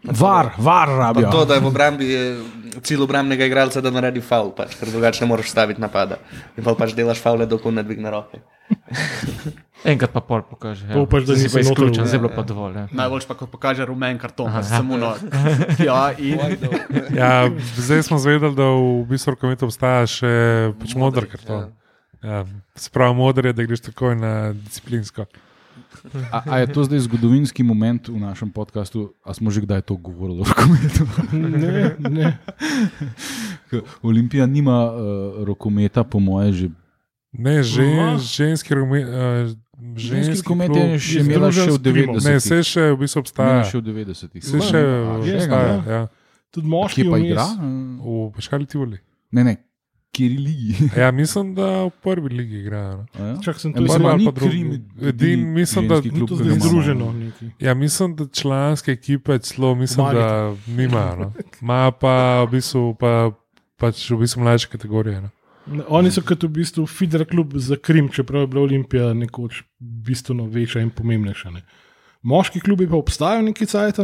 Var, var Pa rabijo. to, da je v obrambi eh, cilj obrambnega igralca, da naredi faul, pač, ker drugače ne moreš staviti napada. In pa pač delaš faule, dokler ne dvigne roke. (laughs) Enkrat pa pol pokaže. To pač, da si pa izključen, je bilo pa dovolj. Ja. Najboljš pa, ko pokaže rumen karton, Aha, pa ja. samo no. (laughs) Ja, in Ja, zdaj smo zvedeli, da v bistvu rokometu obstaja še pač modr karton. Ja, Spravo modr je, da greš takoj na disciplinsko. A, a je to zdaj zgodovinski moment v našem podkastu, a smo že kdaj to govorili o rokometu? Ne, ne. (laughs) Olimpija nima uh, rokometa, po moje, že. Ne, že, Ima. ženski rokomet. Uh, Ženski klub- je še je združen še v s krimom. 90-ih. Ne, vse še v bistvu obstaja. še v 90-ih. Vse Ima, še. Je, obstaja. ja. Ja. Tudi moški Kje pa igra? V Paškali Tivoli. Ne, ne, kjer ligi. (laughs) Ja, mislim, da v prvi ligi igrajo. no. Ja? Čak, sem Ja, Prvi a ali pa drugi. Edin, mislim, da- klub, to zdaj združeno. neki. Ja, mislim, da članske ekipe celo mislim, da nimajo. No. Imajo pa v bistvu, pa, pač v bistvu mlajše kategorije. No. Ne, Oni so kot v bistvu Fidel klub za Krim, čeprav je bila Olimpija nekoč bistveno večja in pomembnejša. Ne. Moški klubi pa obstajajo neki cajt,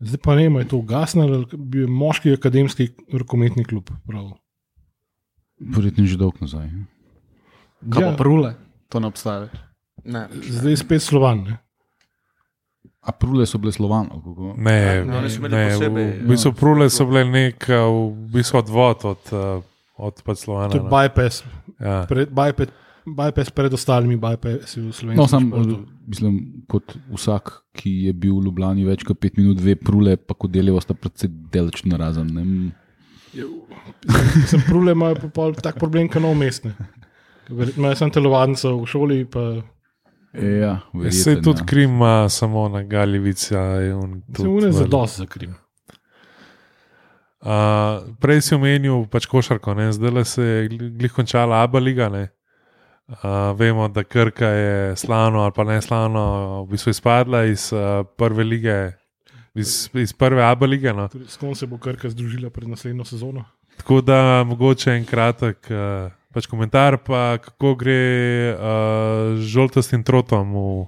zdaj pa ne, je to ugasnilo, ali bi moški akademski rokometni klub. prav. Verjetno že dolgo nazaj. ja. kaj pa Ja, prule, to ne obstaja. Ne. zdaj je spet slovan. Ne. A prule so bile slovano. kako? Ne, No, oni so imeli ne, posebej, v, v bistvu prule so bile nek uh, v bistvu odvod od, uh, od pač Slovana. To je bypass, Ja. pred, bypass, bypass pred ostalimi bypassi v slovenskem No, sam, športu. mislim, kot vsak, ki je bil v Ljubljani več kot pet minut, ve, prule pa kodelijo sta predvsej deleč narazen. Ne? Sem prule, imajo pa tak problem, kot nov mestne. Imajo sem telovadnico v šoli, pa Ja, Se verjetno, tudi ja. Krim samo na Galivici. se une za dosti za Krim. Uh, prej si omenil pač košarko, ne? zdaj se je gl- glih končala Abu Leiga. ne. Uh, vemo, da Krka je slavno ali pa ne slavno, v bistvu izpadla iz uh, prve lige, iz, iz prve Abu lige. No. S kom se bo Krka združila pred naslednjo sezono? Tako da mogoče en kratek uh, pač komentar, pa kako gre uh, žoltastim trotom v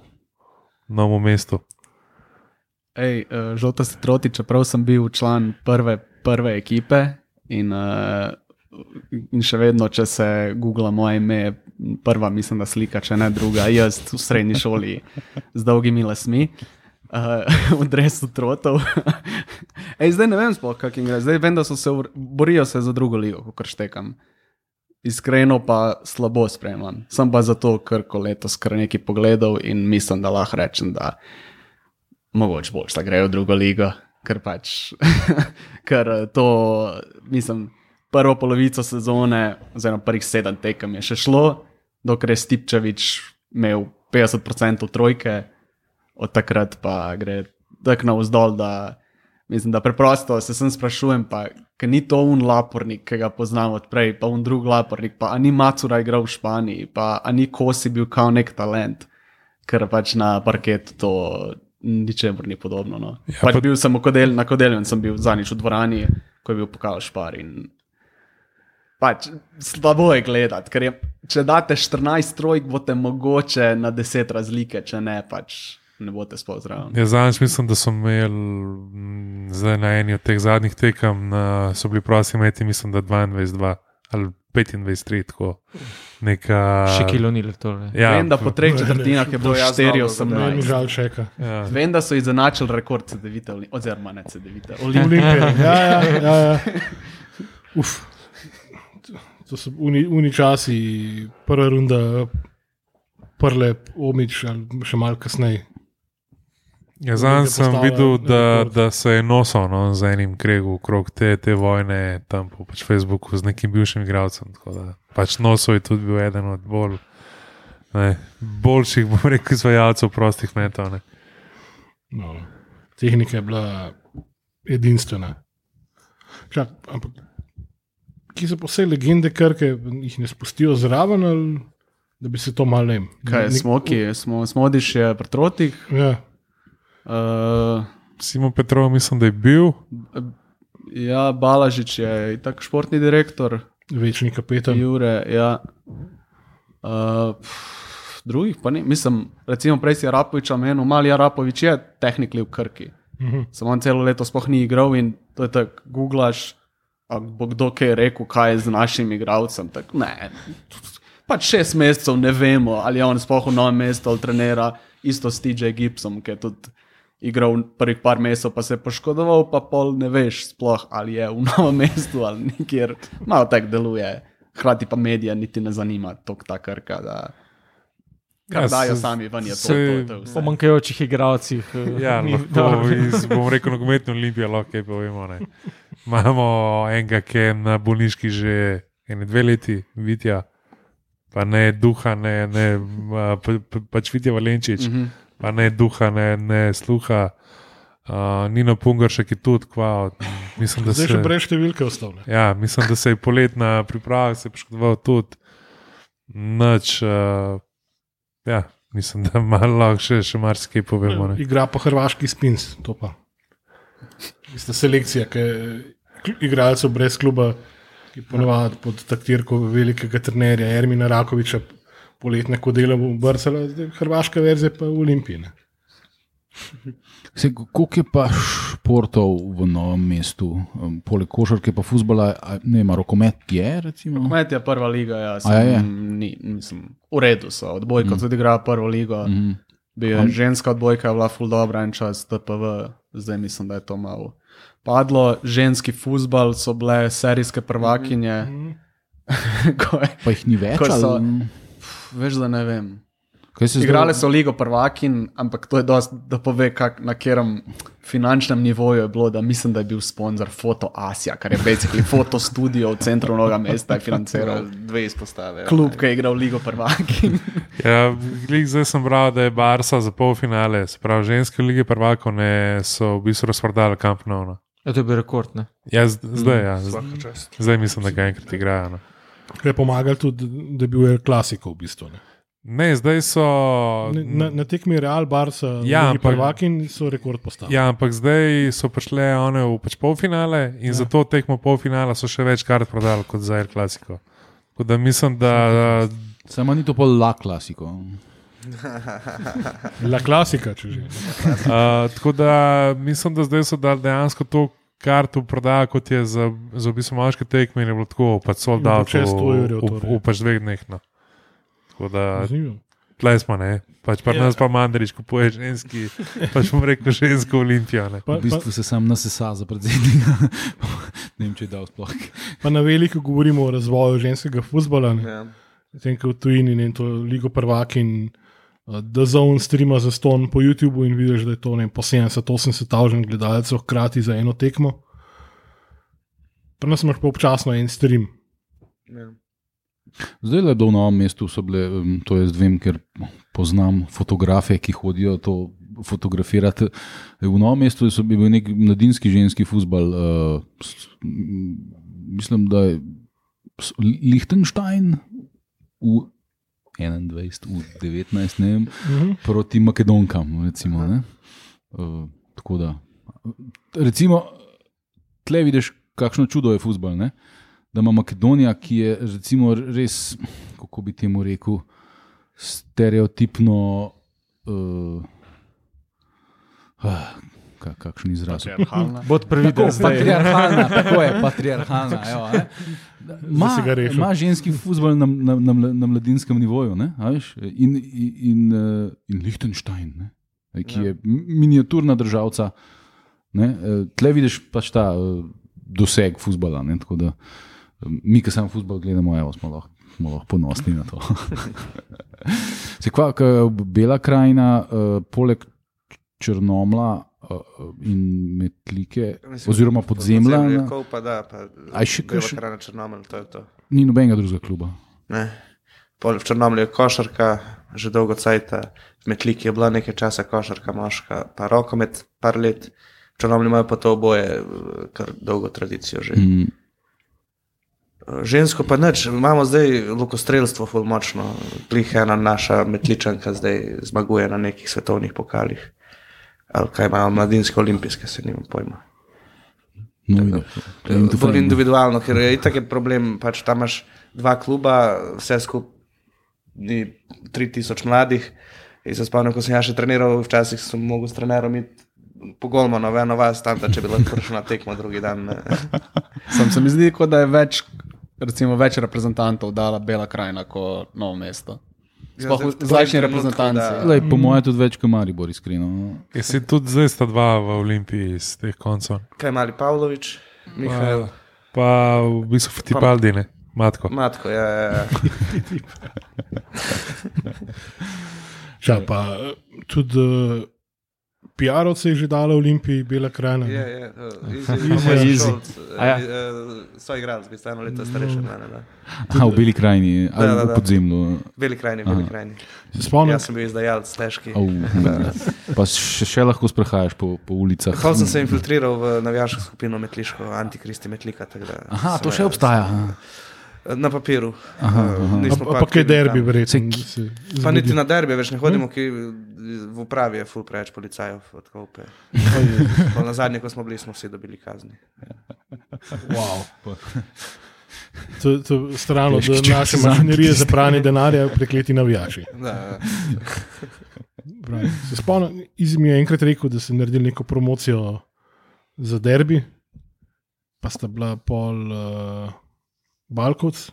novem mestu. Ej, uh, žoltasti troti, čeprav sem bil član prve, prve ekipe in, uh, in še vedno, če se googla moje ime, je prva, mislim, da slika, če ne druga, jaz v srednji šoli z dolgimi lasmi. Uh, (laughs) v dresu trotov. (laughs) Ej, zdaj ne vem, sploh, kako jim gre. Zdaj vem, da so se se za drugo ligo, kot štekam. Iskreno pa slabo spremljam. Sem pa zato, ker ko letos kar nekaj pogledal in mislim, da lahko rečem, da mogoče boš, da grejo v drugo ligo, ker pač, (laughs) ker eh, to, mislim, prvo polovico sezone, oziroma prvih sedem tekem je še šlo, dokler je Stipčevič imel 50% trojke, od takrat pa gre tako navzdol, da mislim, da preprosto se sem sprašujem, pa ker ni to un lapornik, ki ga poznam odprej, pa un drug lapornik, pa ni Macura igral v Španiji, pa ni Kosi bil kao nek talent, ker pač na parketu to ničemur ni podobno. No. Ja, pač pa- bil sem kodel, na kodelju sem bil zadnjič v dvorani, ko je bil pokal špar. In... Pač, slabo je gledati, ker je, če date 14 trojk, boste mogoče na 10 razlike, če ne, pač ne boste sploh zraven. Ja, Zadnjič mislim, da so imeli mm, na eni od teh zadnjih tekem, na, so bili prosti meti, mislim, da 22 ali 25, tako neka. Še kilo ni to. Ja, Vem, da po treh četrtinah je bilo To jaz 4 znam, Ne, mi 18. žal čeka. Ja. Vem, da so izenačili rekord CD-vite, oziroma ne CD-vite. Olimpije. Ja, ja, ja, ja. (laughs) Uf. To so uni, uni časi, prva runda, prle omič, še malo kasneje. Ja, Zadnjič sem videl, da, da se je nosil no, z enim kregom okrog te, te vojne tam po pač Facebooku z nekim bivšim igralcem. tako da Pač nosil je tudi bil eden od bolj. Ne, boljših, bom rekel, izvajalcev prostih metov. Ne. No, tehnika je bila edinstvena. Čak, ampak, ki so posebej legende, krke, jih ne spustijo zraven. Ali... da bi se to malo ne. Kaj smo, ki smo, smo odišli pri trotih. Ja. Uh, Simon Petrov, mislim, da je bil. ja, Balažič je tako športni direktor, Večni kapetan. Jure. Ja. Uh, pff, drugih pa ne. Mislim, recimo prej si Arapovič omenil, mali Arapovič je tehnikli v Krki. Mhm. Samo on celo leto sploh ni igral in to je tako, googlaš, bo kdo kaj rekel, kaj je z našim igralcem. Tak, ne. Pač šest mesecev ne vemo, ali je on sploh v novem mestu ali trenera, isto s TJ Gibsom, ki je tudi igral prvih par mesecev, pa se je poškodoval, pa pol ne veš sploh, ali je v novem (laughs) mestu ali nikjer. Malo tako deluje. Hkrati pa medije niti ne zanima tok ta krka. Da, Kar Ja, dajo se- sami ven, je to. se- to, to. Po manjkajočih igralcih. eh, Ja, ni- lahko iz, (laughs) bom rekel, nogometno olimpijo, lahko kaj povemo. Ne. Imamo enega, ki je na bolniški že ene dve leti, Vitja, pa ne duha, ne, ne pa, pa, pač Vitja Valenčič, mm. -hmm. Pa ne duha, ne, ne sluha. Uh, Nino Pungaršek je tudi kva. Mislim, da se, še brez številke ostane. ja, mislim, da se je poletna priprava se je poškodoval tudi. Noč, uh, ja, mislim, da malo lahko še, še marsikaj povemo. Ne. Igra pa hrvaški spins, to pa. Ista selekcija, ki je igralcev brez kluba, ki ponovadi pod taktirko velikega trenerja Ermina Rakoviča poletne kodele v Brcela, zdaj hrvaška verzija pa v Olimpiji. ne. Se, koliko je pa športov v novem mestu, um, poleg košarke, pa futbola, a, ne vem, rokomet je? Recimo? Kmet je prva liga, ja, A je, je? sem, ni, mislim, v redu so. Odbojka mm. tudi igra prvo ligo. Mm. Mhm. Bil je ženska odbojka, je bila full dobra en čas, TPV, zdaj mislim, da je to malo padlo. Ženski futbal so bile serijske prvakinje. Mm. (laughs) ko je, Pa jih ni več? So- ali- veš, da ne vem. Igrali zdaj- so ligo prvakin, ampak to je dost, da pove, kak, na katerem finančnem nivoju je bilo, da mislim, da je bil sponzor Foto Asija, kar je basically foto studio v centru novega mesta, je financiral. (laughs) Dve izpostave. ja. Klub, ki je igral ligo prvakin. (laughs) Ja, zdaj sem bral, da je Barca za polfinale, se pravi, ženske lige prvakov ne so v bistvu razprodali kampnovno. Ja, to je bil rekord. Ne? Ja, zdaj, ja, čast. zdaj mislim, da ga enkrat igrajo. No. Kaj je pomagalo tudi, da je bil klasiko v bistvu. Ne. Ne, zdaj so. Na, na tekmi Real Barca, Ja, ampak- prvaki so rekord postavili. Ja, ampak zdaj so prišle one v pač polfinale in ja. za to tekmo polfinala so še več kart prodali kot za Air Classico. Tako da mislim, da Samo ni to pol la klasiko. La klasika, če že. (laughs) Uh, tako da mislim, da zdaj so dali dejansko to karto prodajo, kot je za, za v moške tekme, in je bilo tako, pač so In dal po 600 evrov v, torej. v pač dveh dneh. No. Tako da Zanimivo. tle smo, ne. Pač pa Ja. nas pa Mandarič kupuje ženski, (laughs) pač bom rekel žensko olimpijo. Ne. Pa, V bistvu se sam nasesa za predsednika. (laughs) ne vem, če je dal sploh. pa, pa na veliko govorimo o razvoju ženskega futbola. Ja. Tem, ki v tujini in to ligo prvaki in da zone streama za ston po YouTubu in vidiš, da je to ne, po 70-80 tavžen gledalcev hkrati za eno tekmo. Pri nas imaš pa občasno en stream. Ja. Zdaj le do v novem mestu so bile, to jaz vem, ker poznam fotografe, ki hodijo to fotografirati. V novem mestu so bil nek mladinski ženski futbal, uh, m, mislim, da je Liechtenstein v 21, v 19, ne vem, Mhm. proti Makedonkam. Recimo, ne. uh, tako da, recimo, tle vidiš, kakšno čudo je futbol. Da ima Makedonija, ki je recimo res, kako bi temu rekel, stereotipno. Uh, ka- kakšen izraz? Patriarhalna. Bod previden zdaj. Patriarhalna, tako je, patriarhalna. Evo, ne. Ma, ima ženski futbol na, na, na, na mladinskem nivoju, ne, a veš, in, in, in, eh, in Liechtenstein, ne, ki je mi- miniaturna državca. Ne, eh, tle vidiš pač ta eh, doseg futbola. Tako da, mi, ki samo futbol gledamo, evo, smo, lahko, smo lahko ponosni na to. (laughs) Se kva, Bela krajina, uh, poleg Črnomla in Metlike, Mislim, oziroma podzemlja, na- Kol pa da, pa Aj še Bela kakšen- krajina Črnomelj, to je to. ni nobenega drugega kluba. Ne. Pol v Črnomlju je košarka, že dolgo cajta, v Metliki je bila nekaj časa košarka, moška, pa rokomet, par let. V Črnomlju imajo pa to oboje, eh, kar dolgo tradicijo že. Mm. Žensko pa nič, imamo zdaj lokostrelstvo, ful močno, plih ena naša metličanka zdaj zmaguje na nekih svetovnih pokalih. Ali kaj imajo mladinske olimpijske, se nimam pojma. No. In to Bolj fajn. individualno, ker je itak je problem, pač tam imaš dva kluba, vse skupaj ni 3000 mladih. In se spomnim, ko sem ja še treniral, včasih sem mogel s trenerom iti po Golmano, v eno vas, tam, da če bi lahko prišel na tekmo drugi dan. (laughs) Sam se mi zdi, kot da je več, recimo, več reprezentantov dala Bela krajina kot novo mesto. Sploh Ja, v zdajšnji reprezentanci. da- Lej, po mojem, tudi več kot Maribor, iskreno. no. Je si tudi zdaj sta dva v Olimpiji iz teh koncev. Kaj mali Pavlović, Mihajl, Pa v bistvu Fittipaldi, ne, matko. Matko, ja, ja, ja. (laughs) Ja, pa tudi PR-ovce je že dala v Olimpiji, Bela krajina. Je, ne. je, uh, Easy, easy, easy. easy. A ja. So igralci, bi sta eno leto starejši od mene. Da. Aha, v Beli krajini, ali da, v da. podzemlju. Veli krajni, veli krajni. Se spomnim, Jaz sem bil izdajalec težki. Pa še, še lahko sprehajaš po, po ulicah. Hval sem se infiltriral v navijaško skupino Metliško, Antikristi Metlika. Da, Aha, to sem, še eh, obstaja. aha. Na papiru. Aha, Eh, aha. nismo pa, pa kaj derbi, verjetno. Pa niti na derbi več ne hodimo, ki v upravi je ful preveč policajev. odkope. Pa (laughs) Na zadnje, ko smo bili, smo vsi dobili kazni. Wow. (laughs) To, to strano, Težki da naše mašinerije za pranje denarja prekleti navijači. (laughs) Da, Pravi. Se spomnim, Izmi mi je enkrat rekel, da ste naredili neko promocijo za derbi, pa sta bila pol uh, Balkovc,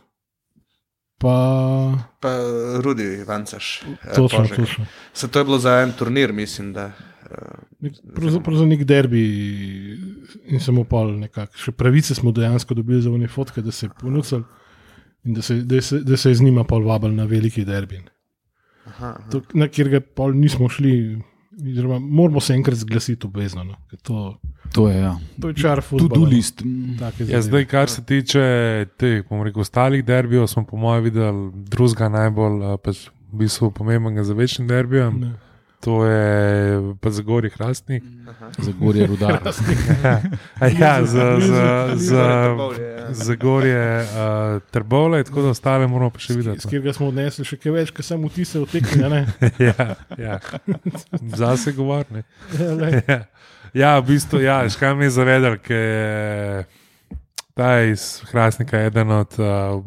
pa pa Rudi Vancaš. eh, točno, Požek. točno. Se to je bilo za en turnir, mislim, da. eh, Pravzaprav za nek derbi in samo pol nekako. Še pravice smo dejansko dobili za one fotke, da se je ponudil in da se, da, se, da se je z njima pol vabil na veliki derbi. Aha, aha. To, na kjer ga pol nismo šli, oziroma moramo se enkrat zglasiti obvezno. No. ker To, To je, ja. to je čar Tudi futbola. no. list. Ja, zdaj, kar se tiče teh, bom rekel, ostalih derbijev, smo po mojem videli drugega najbolj pač, v bistvu pomembnega za večnim derbijem. Ne. To je pa Zagorje Hrastnik. Za gorje rudar. (laughs) A ja, za, za, za, ja. Zagorje uh, Trbovle, tako da ostale moramo pa še videti. no. katerega smo odnesli še kaj več, kot samo vtise v tekmi. a ne? (laughs) ja, ja. Zase govorne. Ja. (laughs) Ja. ja, v bistvu, ja, škaj me je zavedal, ker je ta iz Hrastnika eden od uh,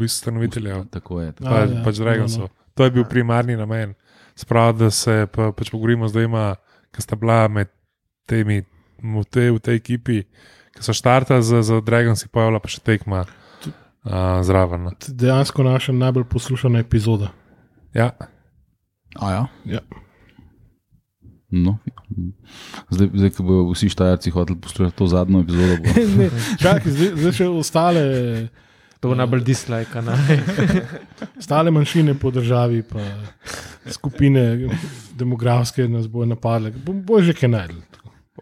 ustanoviteljev. Tako je. A, Tako. pa, ja, pač Dragonsov. no, To je bil primarni namen. Sprav, da se pa, pač pogovorimo z dvema, ki sta bila med temi v tej, v tej ekipi, ki so štartali za, za Dragonsi, pa je bila pa še tekma uh, zraven. no. Dejansko naša najbolj poslušana epizoda. Ja. A ja. Ja. No. Zdaj, zdaj, ko bodo vsi štajerci hoteli poslušati to zadnjo epizodo, bo. (laughs) Ne, čakaj, (laughs) zdaj, zdaj še ostale, To bo najbolj dislike. Ne? (laughs) ostale manjšine po državi, pa skupine demografske nas bojo napadle. Bo, bo že kaj najdel.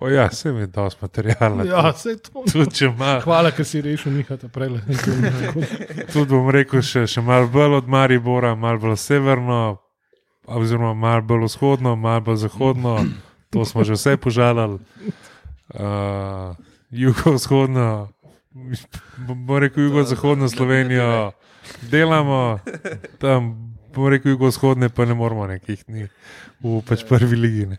O ja, se mi je dosti materijala. Ja, sej to. Tudi, Hvala, ker si rešil Mihata prej. tudi bom rekel, še, še malo bolj od Maribora, malo bolj severno, oziroma malo bolj vzhodno, malo bolj zahodno. To smo že vse požalili. Uh, jugovzhodno, bom rekel jugovzhodno Slovenijo, delamo, tam bom rekel jugovzhodne, pa ne moramo nekih ni v pač prvi ligi. Ne.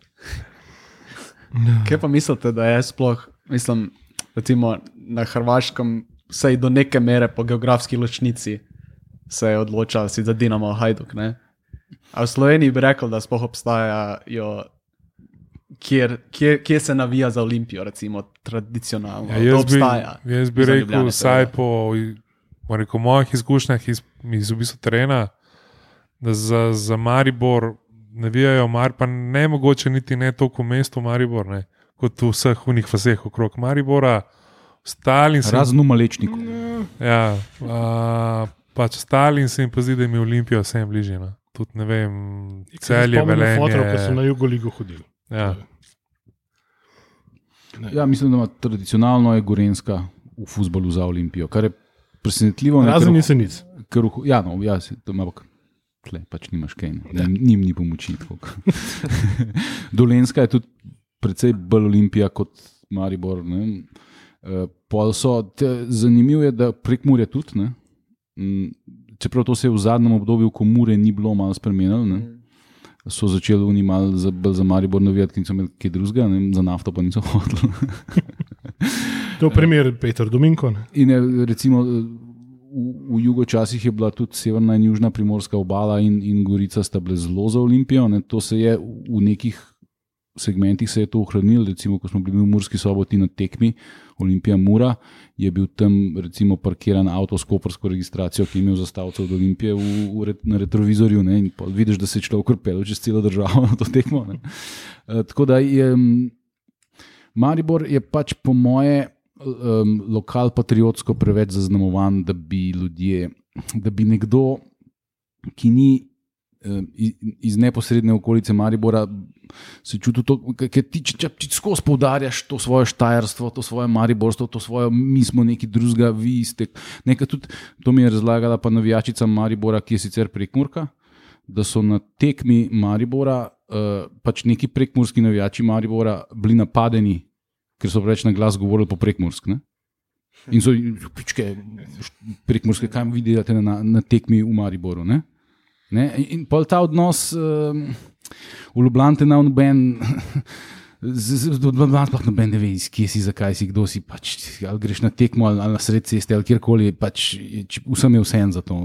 Kaj pa mislite, da je sploh, mislim, recimo na Hrvaškem, vsaj do neke mere po geografski ločnici se je odločal si za Dinamo Hajduk. Ne? A v Sloveniji bi rekel, da sploh obstajajo, kjer, kjer, kjer se navija za Olimpijo, recimo tradicionalno. Ja, jaz, bi, jaz bi rekel, Ljubljane, vsaj seveda. po rekel, mojih izkušnjah iz, iz v bistvu terena, da za, za Maribor navijajo, mar, pa ne mogoče niti ne toliko v mestu Maribor, ne, kot v vseh unih vseh okrog Maribora. Stalin se Razen v malečniku. Ja, uh, pač Stalin se jim pa zdi, da jim je Olimpija vsem bližje. No. Tudi ne vem, celje, Fotor, ki so velenje. na jugu ligo hodili. Ja. Ja, mislim, da ima tradicionalno je Gorenska v futbolu za Olimpijo, kar je presenetljivo. ne, Razen ker- jesenic. ker Ja, no, ja, se, to ima pa. Tle, pač nimaš kaj, ne. njim, njim ni pomoči. (laughs) Dolenska je tudi precej bolj olimpija kot Maribor. Ne. Uh, pol so, te, zanimivo je, da prek Mure tudi, ne, čeprav to se je v zadnjem obdobju, ko Mure ni bilo malo spremenilo, ne, so začeli oni malo za, za Maribor navijati, ki niso imeli kaj drugega, ne, za nafto pa niso hodili. (laughs) To je primer Petra Dominko. Ne? In je, recimo, v, v jugu časih je bila tudi severna in južna primorska obala in, in Gorica sta bile zelo za Olimpijo. Ne. To se je v nekih segmentih se je to ohranilo. Recimo, ko smo bili v Murski soboti na tekmi Olimpija Mura, je bil tam recimo parkiran avto s kopersko registracijo, ki je imel zastavce od Olimpije v, v, na retrovizorju. Ne, in vidiš, da se je človek urpel čez celo državo (laughs) na to tekmo. Ne. E, tako da je. m, Maribor je pač po moje um, lokal patriotsko preveč zaznamovan, da bi ljudje, da bi nekdo, ki ni iz, neposredne okolice Maribora, se čutil to, ker ti, če, če ti skozi poudarjaš to svoje štajerstvo, to svoje mariborstvo, to svoje, mi smo neki drugega, vi ste. Nekaj tudi to mi je razlagala pa navijačica Maribora, ki je sicer prekmurka. Da so na tekmi Maribora, uh, pač neki prekmurski navijači Maribora, bili napadeni, ker so preveč na glas govorili po prekmursk. Ne? In so pičke, prekmurske, kaj vi delate na, na tekmi v Mariboru. Ne? Ne? In, pol ta odnos um, v Ljubljani na noben. (laughs) Sploh noben ne ve, kje si, zakaj si, kdo si. Pač, ali greš na tekmo, ali, ali na sred ceste, ali kjerkoli. Pač, če- vsem je vse en za to,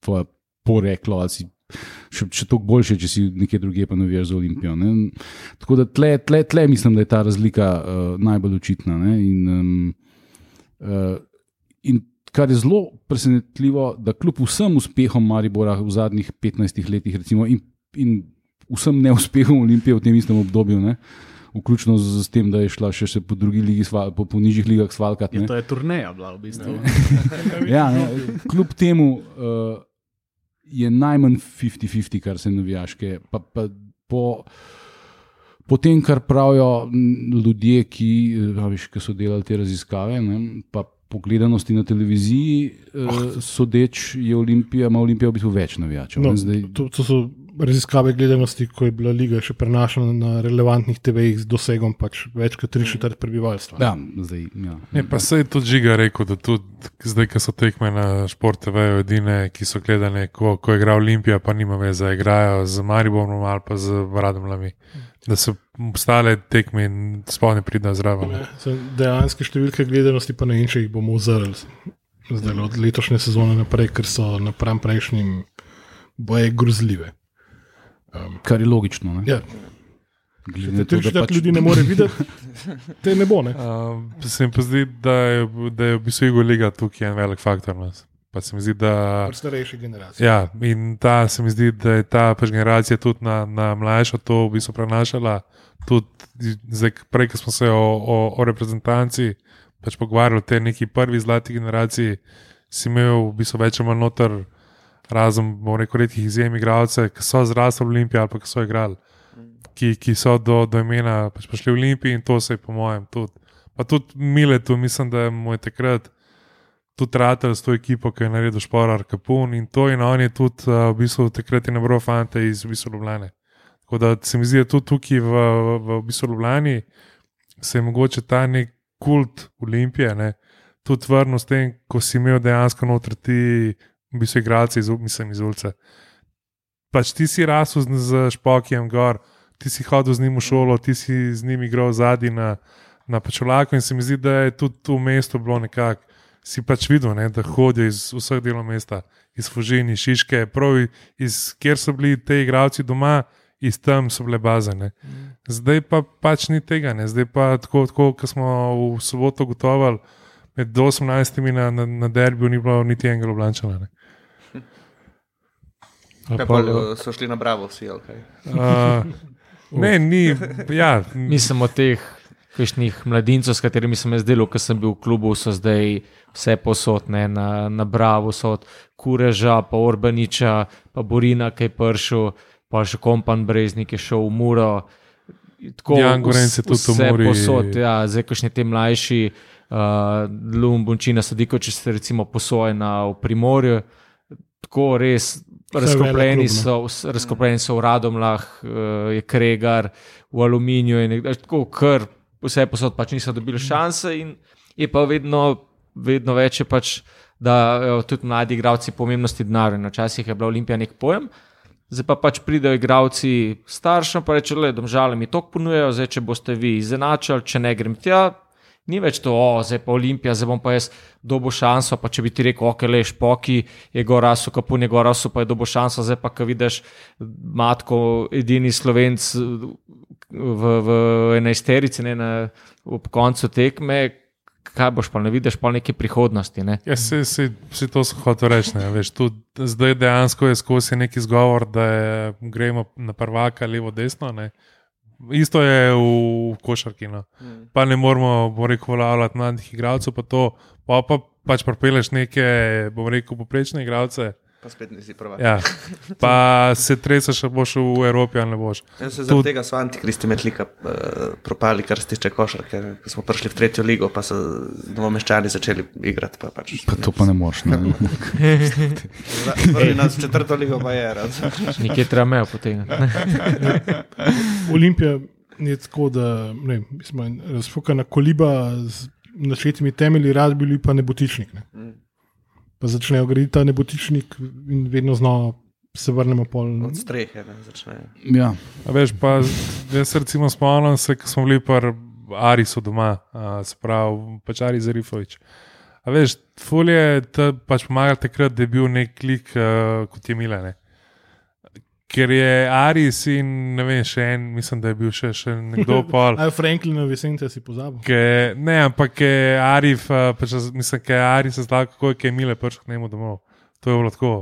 tvoje poreklo. ali si Še, še toliko boljše, če si nekje drugje pa navijaš za Olimpijo. Ne? Tako da tle, tle, tle mislim, da je ta razlika uh, najbolj očitna. Ne? In, um, uh, in kar je zelo presenetljivo, da kljub vsem uspehom Maribora v zadnjih 15 letih, recimo, in, in vsem neuspehom Olimpije v tem istem obdobju, ne? vključno z, z tem, da je šla še, še po drugih ligih, sval- po, po nižjih ligah svalkati. Ja, to je turneja bila v bistvu. Ja, (laughs) ne, kljub temu uh, je najmanj 50-50, kar se navijaške. Pa, pa po, po tem, kar pravijo ljudje, ki, eh, a veš, ki so delali te raziskave, ne, pa po gledanosti na televiziji, uh, sodeč je Olimpija, ima Olimpija v bistvu več navijačev. No, zdaj, to, to so raziskave gledanosti, ko je bila liga še prenašana na relevantnih TV-jih z dosegom pač več kot tri četrt prebivalstva. ja, zdaj, ja. Ne, pa se je tudi žiga rekel, da tudi zdaj, ko so tekme na Sport TV, edine, ki so gledane, ko, ko igra Olimpija, pa nima veze, igrajo z Mariborom ali pa z Radomljami. Da so ostale tekme in sploh ne pridejo zraven. ne. Se Dejanske številke gledanosti pa ne vem, če jih bomo uzrli zdaj od letošnje sezone naprej, ker so napram prejšnjim boje grozljive. Kar je logično. Ne? Ja, Glede Tri da četrt pač- ljudi ne more videti, (laughs) te ne bo. Ne? Uh, se mi pa zdi, da je, da je v bistvu Igo Liga tukaj en velik faktor. No. Pa se mi zdi, da. Starejši generaciji. Ja, in ta se mi zdi, da je ta pač generacija tudi na, na mlajšo to v bistvu prenašala. Tudi zdaj, prej, ko smo se o, o, o reprezentanci pač pogovarjali, o tej neki prvi zlati generaciji, si imel v bistvu več ali manj noter, razen, bomo rekel, redkih izjem igralcev, ki so zrasli v Olimpiji ali pa ki so igrali, ki, ki so do, do imena pač prišli v Olimpiji in to se je, po mojem, tudi. Pa tudi Miletu, mislim, da mu je takrat tudi ratelj s to ekipo, ki je naredil šporar Kapun in to in on je tudi uh, v bistvu takrat je nabral fante iz v bistvu Ljubljane. Tako da se mi zdi, da tudi tukaj v, v, v bistvu Ljubljani se je mogoče ta nek kult Olimpije ne, tudi vrnil s tem, ko si imel dejansko noter ti v bistvu igralce iz, mislim, iz ulice. Pač ti si rasel z, z Špokijem gor, ti si hodil z njim v šolo, ti si z njim igral zadnji na, na Pačolaku in se mi zdi, da je tudi tu v mestu bilo nekako si pač videl, ne, da hodijo iz vseh delov mesta, iz Fužini, Šiške, prav iz kjer so bili ti igravci doma, iz tam so bile baze. Ne. Zdaj pa pač ni tega, ne. zdaj pa tako, tako kot smo v soboto gotovali, med 18. na, na, na derbiju ni bilo niti enega Ljubljančana. Ne. (laughs) Kaj pa eh, so šli na Bravo vsi, ali kaj? Uh, ne, ni, ja, Mislim o teh kakšnih mladincov, s katerimi sem jaz delal, ko sem bil v klubu, so zdaj vse posodne, na, na Bravo, so od Kureža, pa Orbaniča, pa Borina, ki je prišel, pa še kompan Breznik je šel v Muro. Tako, Jan Gorenc je tudi Muri. Posod, ja, zdaj, kakšni ti mlajši, uh, Lumbunčina, Sadiko, če ste recimo posojena v Primorju, tako res. Razkopljeni so, vs- razkopljeni so v Radomlah, uh, je Kregar, v Aluminiju in tako kar vse posod pač niso dobili šanse. In Je pa vedno, vedno več, je pač, da evo, tudi mladi igravci pomembnosti denarja. Včasih je bila Olimpija nek pojem. Zdaj pa pač pridejo igravci staršem, pa rečejo, da domžale mi to ponujejo, zdaj če boste vi izenačili, če ne grem tja. Ni več to, o, zdaj pa Olimpija, zdaj bom pa jaz dobo šanso. Pa če bi ti rekel, ok, leš, poki je gora, so kapun je gora, so pa je dobo šanso, zdaj pa, ko vidiš matko, edini slovenc v, v enajsterici, ne, na, ob koncu tekme. Kaj boš pa ne vidiš, pa neke prihodnosti. Ne? Ja, se, se, se to hotel reči. ne, Veš, tudi, zdaj dejansko je skozi neki izgovor, da je, gremo na prvaka, levo, desno. Ne. Isto je v košarki. No. Pa ne moramo, bom rekel, uveljavljati mladih igralcev, pa to, pa, pa pač propeleš neke, bom rekel, poprečne igralce. Pa spet nisi prva. Ja. Pa se treseš, ali boš v Evropi ali ne boš. Jaz se zaradi tega so antikristi metlika uh, propali, kar se tiče košarke. Ko smo prišli v tretjo ligo, pa so novomeščani začeli igrati. Pa pač, Pa to pa ne moreš. Ne? (laughs) Prvi nas v četrto ligo pa je. Nekje treba mejo potegniti. (laughs) Olimpija je tako, da ne, vem, smo en razfukana koliba z načetimi temelji, rad bi bili pa nebotičnik. Ne. Pa začnejo graditi ta nebotičnik in vedno znova se vrnemo pol. Od strehe ne, začnejo. Ja. A veš, pa jaz se recimo spomnim, se, ko smo bili pri Arisu doma, a, se pravi, pač Aris Zarifovič. A veš, folje te pač pomaga takrat, da je bil nek lik uh, kot je Milane. Ker je Aris in ne vem, še en, mislim, da je bil še, še nekdo (laughs) pol. Aj Franklina Vesence si pozabil. Ke, ne, ampak je Arif, uh, pač, mislim, da je Arif se zdal, kako je Mile prišel k njemu domov. To je bilo tako.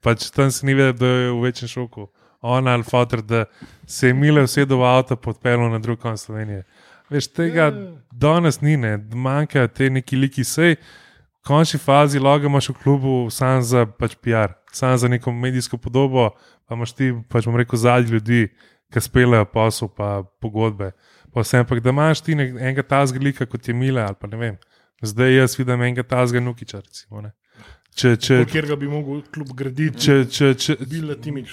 Pač tam se ni vedel, da je v večjem šoku. On ali fotor, da se je Mile usedel v avto, podpeljal na drug konec Slovenije. Veš, tega danes ni, ne, manjkajo te neki liki sej. V končni fazi logo imaš v klubu sam za pač PR, sam za neko medijsko podobo, pa imaš ti, pač bom rekel, zadnji ljudi, ki speljajo posel, pa pogodbe. Pa vse, ampak da imaš ti nek, enega tazga lika kot je Mile ali pa ne vem. Zdaj jaz vidim enega tazga Nukiča, recimo. Ne. Če, če, Kjer ga bi mogel klub graditi, če, če, če,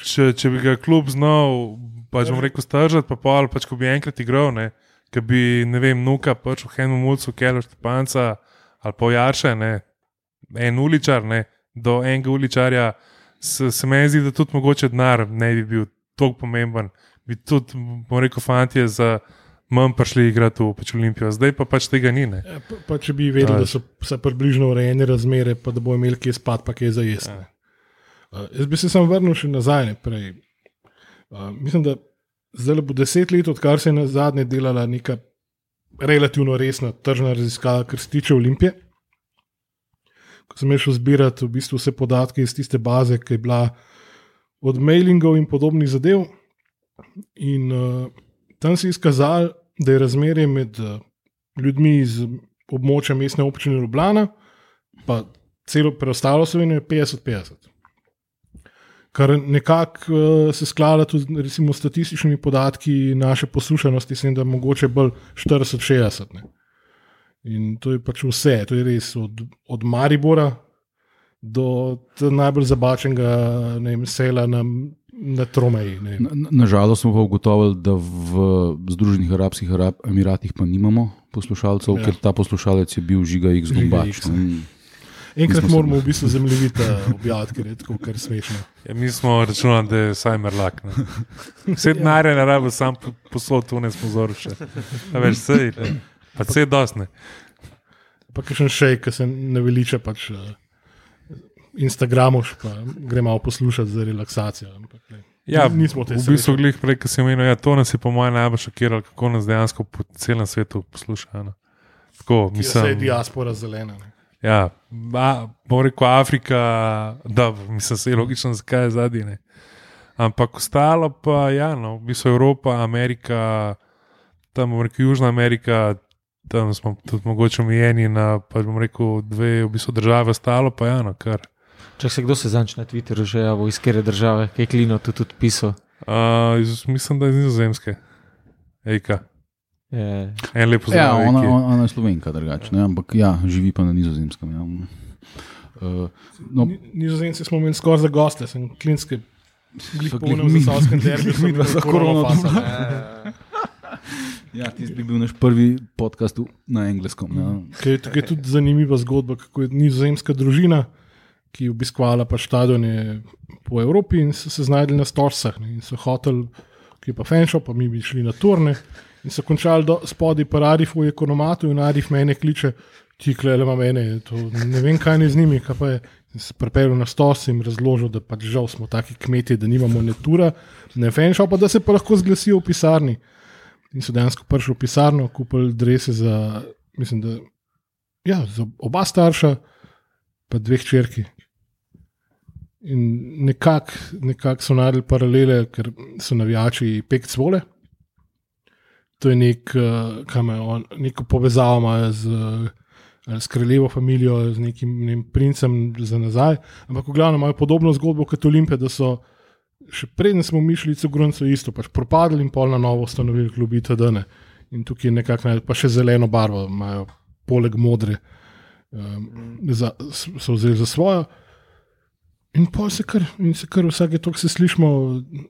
če, če bi ga klub znal, pač bom rekel, stržati, pa pol, pač ko bi enkrat igral, ne, ki bi, ne vem, nuka, pač v Henu Mulcu, Kelo Štepanca ali pa Jarše, ne, en uličar, ne, do enega uličarja, se, se meni zdi, da tudi mogoče denar ne bi bil tako pomemben. Bi tudi, bom rekel, fantje za manj prišli igrati v pač Olimpijo, zdaj pa pač tega ni. Ja, pa, pa če bi vedeli, da so vse približno urejene razmere, pa da bo imel kje spat, pa kje za jesti. Uh, jaz bi se sam vrnil še nazaj. Prej. Uh, mislim, da zdaj bo deset let, odkar se je na zadnje delala neka relativno resna tržna raziskava, kar se tiče Olimpije. Ko sem šel zbirati v bistvu vse podatke iz tiste baze, ki je bila od mailingov in podobnih zadev. In uh, tam se je izkazalo, da je razmerje med uh, ljudmi iz območja mestne občine Ljubljana, pa celo preostalo Slovenijo je 50-50. Kar nekako uh, se sklada tudi recimo, s statističnimi podatki naše poslušanosti, sem da mogoče bolj 40-60. ne. In to je pač vse, to je res od, od Maribora do najbolj zabačenega ne vem, sela na, na Tromeji. ne vem. Nažalost smo pa ugotovili, da v Združenih arabskih Arab Emiratih pa nimamo poslušalcev, Ja. ker ta poslušalec je bil žiga X Žiga Gumbač. X, ne. Enkrat moramo v (laughs) bistvu zemljevita objaviti, ker je tako kar smešno. Ja, mi smo računali, da je vsaj merlak. ne. Vse denarje ne rabi, sam po- poslal tu ne smo zoruše. Več sej, ne. pa vse dosne. Pa še še, ki se ne veliča pač uh, Instagramoš, pa gre malo poslušati za relaksacijo. Ampak, ne. Ja, Nismo te v bistvu, glih prej, ki sem omenil, ja, to nas je po mojem najbolj šokiralo, kako nas dejansko po celem svetu poslušajo. no. Tako, Mislim, da je diaspora zelena. Ne. Ja, bom rekel Afrika, da, mislim, se je logično, zakaj je zadnji. Ampak ostalo pa, ja, no, v bistvu Evropa, Amerika, tam bom rekel Južna Amerika, tam smo tudi mogoče omejeni na, pa bom rekel, dve v bistvu države, ostalo pa, ja, no, kar. Če se kdo se zanč na Twitterju že javil iz kere države, kaj je Klino tudi odpisal. Uh, iz, mislim, da je iz Nizozemske. Ejka, Je, en lep Ja, pozdrav. ona, Eki. ona je slovenka, drugače, ne, ampak ja, živi pa na nizozemskem. Ja. Uh, no, Ni- Nizozemci smo imeli skoraj za goste, sem klinske. Unem mi- zasavskem derbiju, midva imel za korono koronafasa, doma. ne. Ja, ti bi bil naš prvi podcast v- na engleskem. Ja. Je tukaj tudi zanimiva zgodba, kako je nizozemska družina, ki je obiskvala pač stadione po Evropi in so se znašli na Storsah. Ne, in so hoteli, ki je pa fenšo, pa mi bi šli na turne. In so končali spodaj po Arifu v ekonomatu in Arif mene kliče, ti klele ima mene, to, ne vem kaj ne z njimi, pa je. Se pripeljal na stos in razložil, da pač žal smo taki kmeti, da nimamo ne tura, ne fenšo, pa da se pa lahko zglasijo v pisarni. In so dejansko prišli v pisarno, kupili drese za, mislim, da ja, za oba starša, pa dveh črki. In nekako nekak so naredili paralele, ker so navijači pek cvole. To je nek, uh, kaj ima on, neko povezavo imajo z, s kraljevo familijo, z nekim ne vem, princem za nazaj. Ampak v glavnem imajo podobno zgodbo kot Olimpije, da so še preden smo mišli, so grunco isto, pač propadli in pol na novo ustanovili klubi TDN. In tukaj nekako, pa še zeleno barvo imajo, poleg modre, um, za, so vzeli za svojo. In pa se kar, in se kar vsake toliko se slišmo,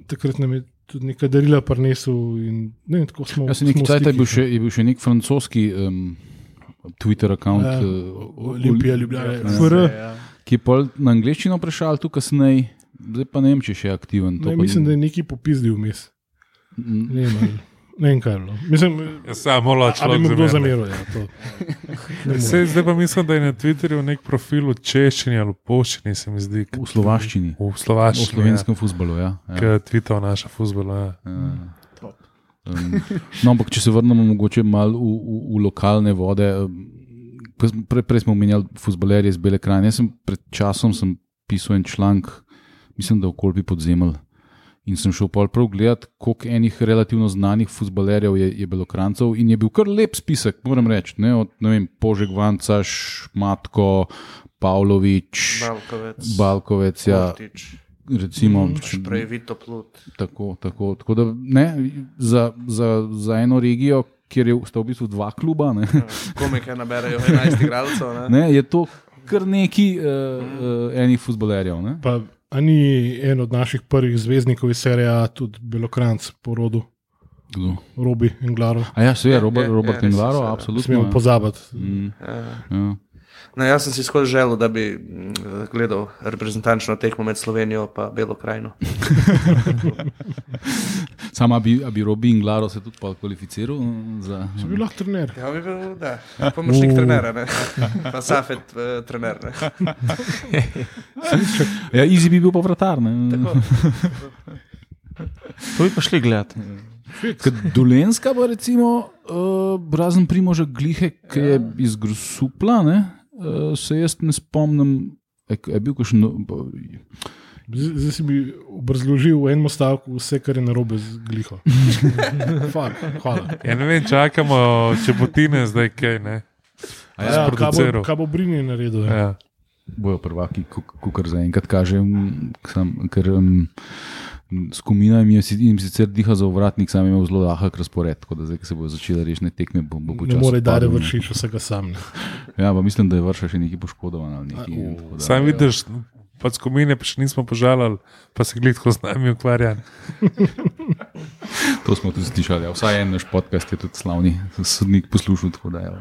takrat nam je tudi nekaj darila prinesel. In, ne, vem, tako smo. Ja, se nekaj časa je bil še, je bil še nek francoski um, Twitter račun, Ja, uh, Olimpija, Ljubljana, Ja. FR. Ja. ki je pol na angliščino prešal, tu kasneje, zdaj pa ne vem, če je še aktiven. to Ne, mislim, da je neki popizdil vmes. Mm, Ne vem, ali- ne vem kaj je bilo. Mislim, Ja, samo ali človek bi mu kdo zameril. Ja, Sej, (laughs) zdaj pa mislim, da je na Twitterju nek profil v češčini ali v poščini, se mi zdi. V slovaščini, V v slovaščini. slovenskem futbalu. Ja, Ja. ja. Ki tvita v naša fuzbola. Ja. Ja. Um, no, ampak če se vrnemo mogoče malo v, v, v lokalne vode. um, Prej, prej smo omenjali futbalerje iz Bele krajine. Jaz sem pred časom sem pisal en članek, mislim, da v Kolbi podzemelj. In sem šel pol prav gledat, koliko enih relativno znanih futbalerjev je, je bilo krancov. In je bil kar lep spisek, moram reči. Ne, od ne vem, Požek Vancaš, Matko, Pavlović, Balkovec, Balkovec, ja, Kortič, recimo. še prej Vito Plut. Tako, tako, tako da ne, za, za, za eno regijo, kjer je, v bistvu dva kluba, ne, Komike naberajo 11 igralcev. ne. (laughs) ne, je to kar neki uh, uh, enih futbolerjev. Ne. Pa, a ni en od naših prvih zvezdnikov iz serije A, tudi Belokranc po rodu, Kdo? Robi in Glaro. A ja, se je Robert, je, Robert je, res je, Inglaro, seveda. absolutno. Smemo ja. pozabiti. Mm, Ja. ja. No, jaz sem si skozi želel, da bi mm, gledal reprezentančno tekmo med Slovenijo in Belo krajino. (laughs) Sama bi, bi Robi Inglaro se tudi kvalificiral mm, za. Če bi lahko trener. Ja, bi bil, da, pomočnik trenera, ne? (laughs) pa Safet uh, trener. Ne? (laughs) Ja, Izi bi bil pa vratar. Ne. (laughs) To bi pa šli gledati. Dolenska pa recimo, uh, razen Primoža Glihe, ki je iz Grusupla, ne, uh, se jaz ne spomnim, je, je bil kakšen. Zdaj si bi obrazložil v enem stavku vse, kar je narobe z gliho. (laughs) Fak, hvala. Ja, ne vem, čakamo, če bo Tine zdaj kaj. Ne? A Ja, kaj bo, kaj bo Brini naredil? Ja. Ja. bojo prvaki, kar zaenkrat kaže, m, sam, ker um, skupina jim, jim sicer diha za ovratnik, sam je imel zelo lahek razpored, tako da zdaj, ko se bo začela rešne tekme, bo, bo Ne počasi. more dare ne. vršiti vsega sam. Ne. Ja, pa mislim, da je vrša še nekaj poškodovan ali nekaj. Sam vidiš, pač komine pa še nismo požalili, pa se glitko z nami ukvarja. To smo tudi slišali. Ja. Vsaj en naš podcast je tudi slavni sodnik poslušal, tako da ja.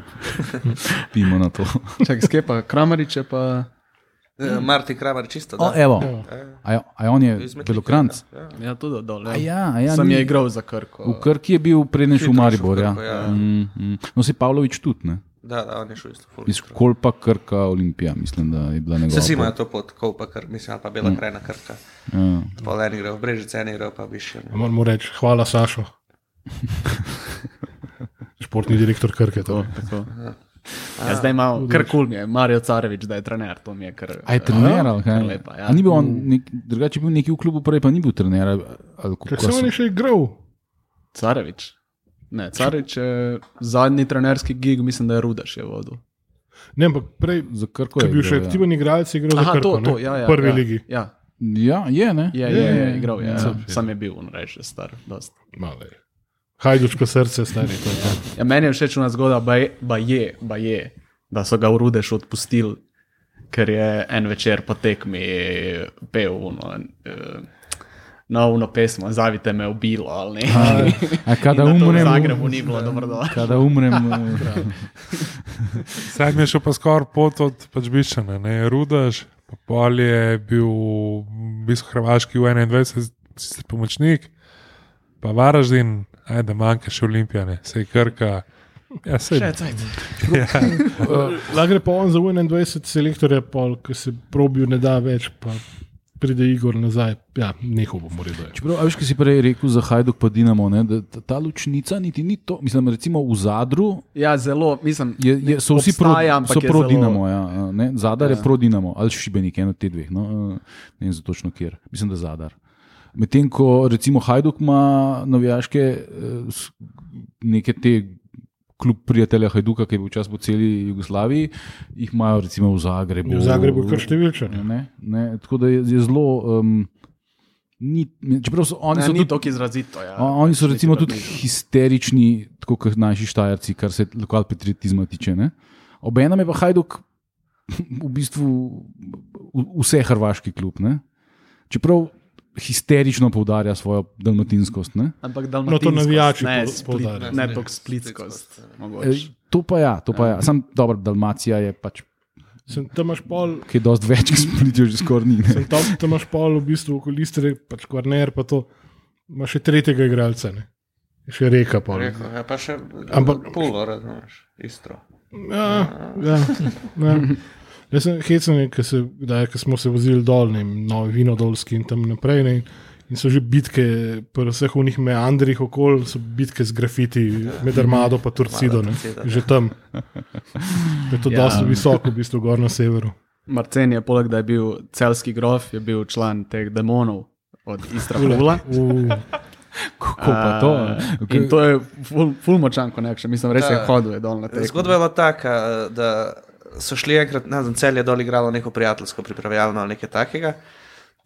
pimo na to. Čakaj, skepa, Kramarič je pa. Uh, Marti Kramar čisto. O, Da. evo, Ja. a, je- a je on je belokranc. Ja. Ja, tudi dol. A ja, a ja, Sem ni- je igral za Krko. V Krki je bil prednji šel v Hitro šel v Maribor. Ja. Ja. Mm, mm. No, se Pavlović tudi, ne? Da, da, on je šel isto. ful Iz. Kolpa, Krka, Olimpija, mislim, da je bila. Se si imajo to pot, ko pa kar, mislim, pa Bela krajina krka. Ja. Pol en igra v Brežice, en igra pa više. A Moramo reči, hvala Sašo. (laughs) Športni direktor Krke. To. Tako. Ja, zdaj ima kar kul, cool je Marijo Carevič, da je trener. Je kar. A je trener ali kaj? kar lepa, ja. A ni bil on, nek, drugače je bil neki v klubu, prej pa ni bil trener. kako se so- on je še igral. Carevič. Ne, Carevič je zadnji trenerski gig, mislim, da je Rudaš je vodil. Ne, ampak prej, Za Krko ko je je bil še igral, ja. aktiven igralec, je igral za Aha, Krko. to, ne? to, ja, ja. prvi ja, ligi. Ja, Ja, je, ne? je, je, Je, je, je, je igral, ja. ja. ja. Sam je bil, reč, že star. dosti. Male. Hajduško srce, stari. To, to. Ja, meni je všeč ona zgodba, ba je, ba je, ba je, da so ga v Rudešu odpustili, ker je en večer po tekmi pel. No, eh, novno pesmo, zavite me v bilo ali ne. A (laughs) kada In da to umrem, V Zagrebu ni bilo dobro. dobro. kada umrem, (laughs) eh, Zdaj mi je šel pa skoraj pot od pač Bišana, ne Rudaš, pa pol je bil v bistvu Hrvaški v 21, sicer pomočnik, pa Varaždin, ajde, manjka še Olimpijane, sej Krka. Ja, sej, Še cajt. ja. (laughs) Lahko gre pa on za 21 selektorje, pol, ki se probijo, ne da več, pa pride Igor nazaj. Ja, nehal bom redo. Čeprav, a veš, ki si prej rekel za Hajduk pa Dinamo, ne, da ta, ločnica niti ni to. Mislim, recimo v Zadru Ja, zelo, mislim, je, je, so vsi pro, obstaja, ampak so pro zelo- Dinamo. Ja, ne, Zadar ja. je Ja. pro Dinamo, ali Šibenik, eno od teh dveh. No, eh, ne vem za točno kjer. Mislim, da Zadar. Medtem ko recimo Hajduk ima navijaške eh, neke te. Kljub prijatelja Hajduka, ki je bil včasih po celi Jugoslaviji, jih imajo recimo v Zagrebu. V Zagrebu je kar številčen. Ne, ne, tako da je, je zelo. Um, ni, čeprav so oni ne, so tako izrazito. Ja. O- Oni so recimo tudi histerični, tako kot naši štajerci, kar se lokal patriotizma tiče. Ne? Obenem je pa Hajduk (laughs) v bistvu vse hrvaški klub. Ne? Čeprav histerično poudarja svojo dalmatinskost. Ne? Ampak No, to navijači ne, pou- split, poudarjajo. ne Ne, toliko splitskost. E, mogoče. to pa ja, to pa ja. Sam dobro, Dalmacija je pač, Sem, tam imaš pol, ki je dosti več, ki splitijo že skoraj ni. ne. sem tam, tam imaš pol v bistvu okoli Istre, pač Kvarner, pa to. Imaš še tretjega igralca, ne? Še reka pol. Rekel, ja, pa še Ampak- pulo, razumeš, istro. Ja, ja, ja. (laughs) Jaz sem hecen, ker se- smo se vozili dol, ne, novi vinodolski in tam naprej. Ne, in so že bitke, pri vseh unih meandrih okoli, so bitke z grafiti, med Armado in Turcido, ne, že tam. Je to Ja. dosti visoko, v bistvu, gor na severu. Marcen je, poleg da je bil celski grof, je bil član teh demonov od Istrahula. (laughs) Kako pa to? Okay. In to je ful, ful močan konekšen, mislim, res je Da. hodil je dol na te. Zgodba je bila taka, da so šli enkrat, vem, cel je dol igralo neko prijateljsko pripravljalno ali nekaj takega.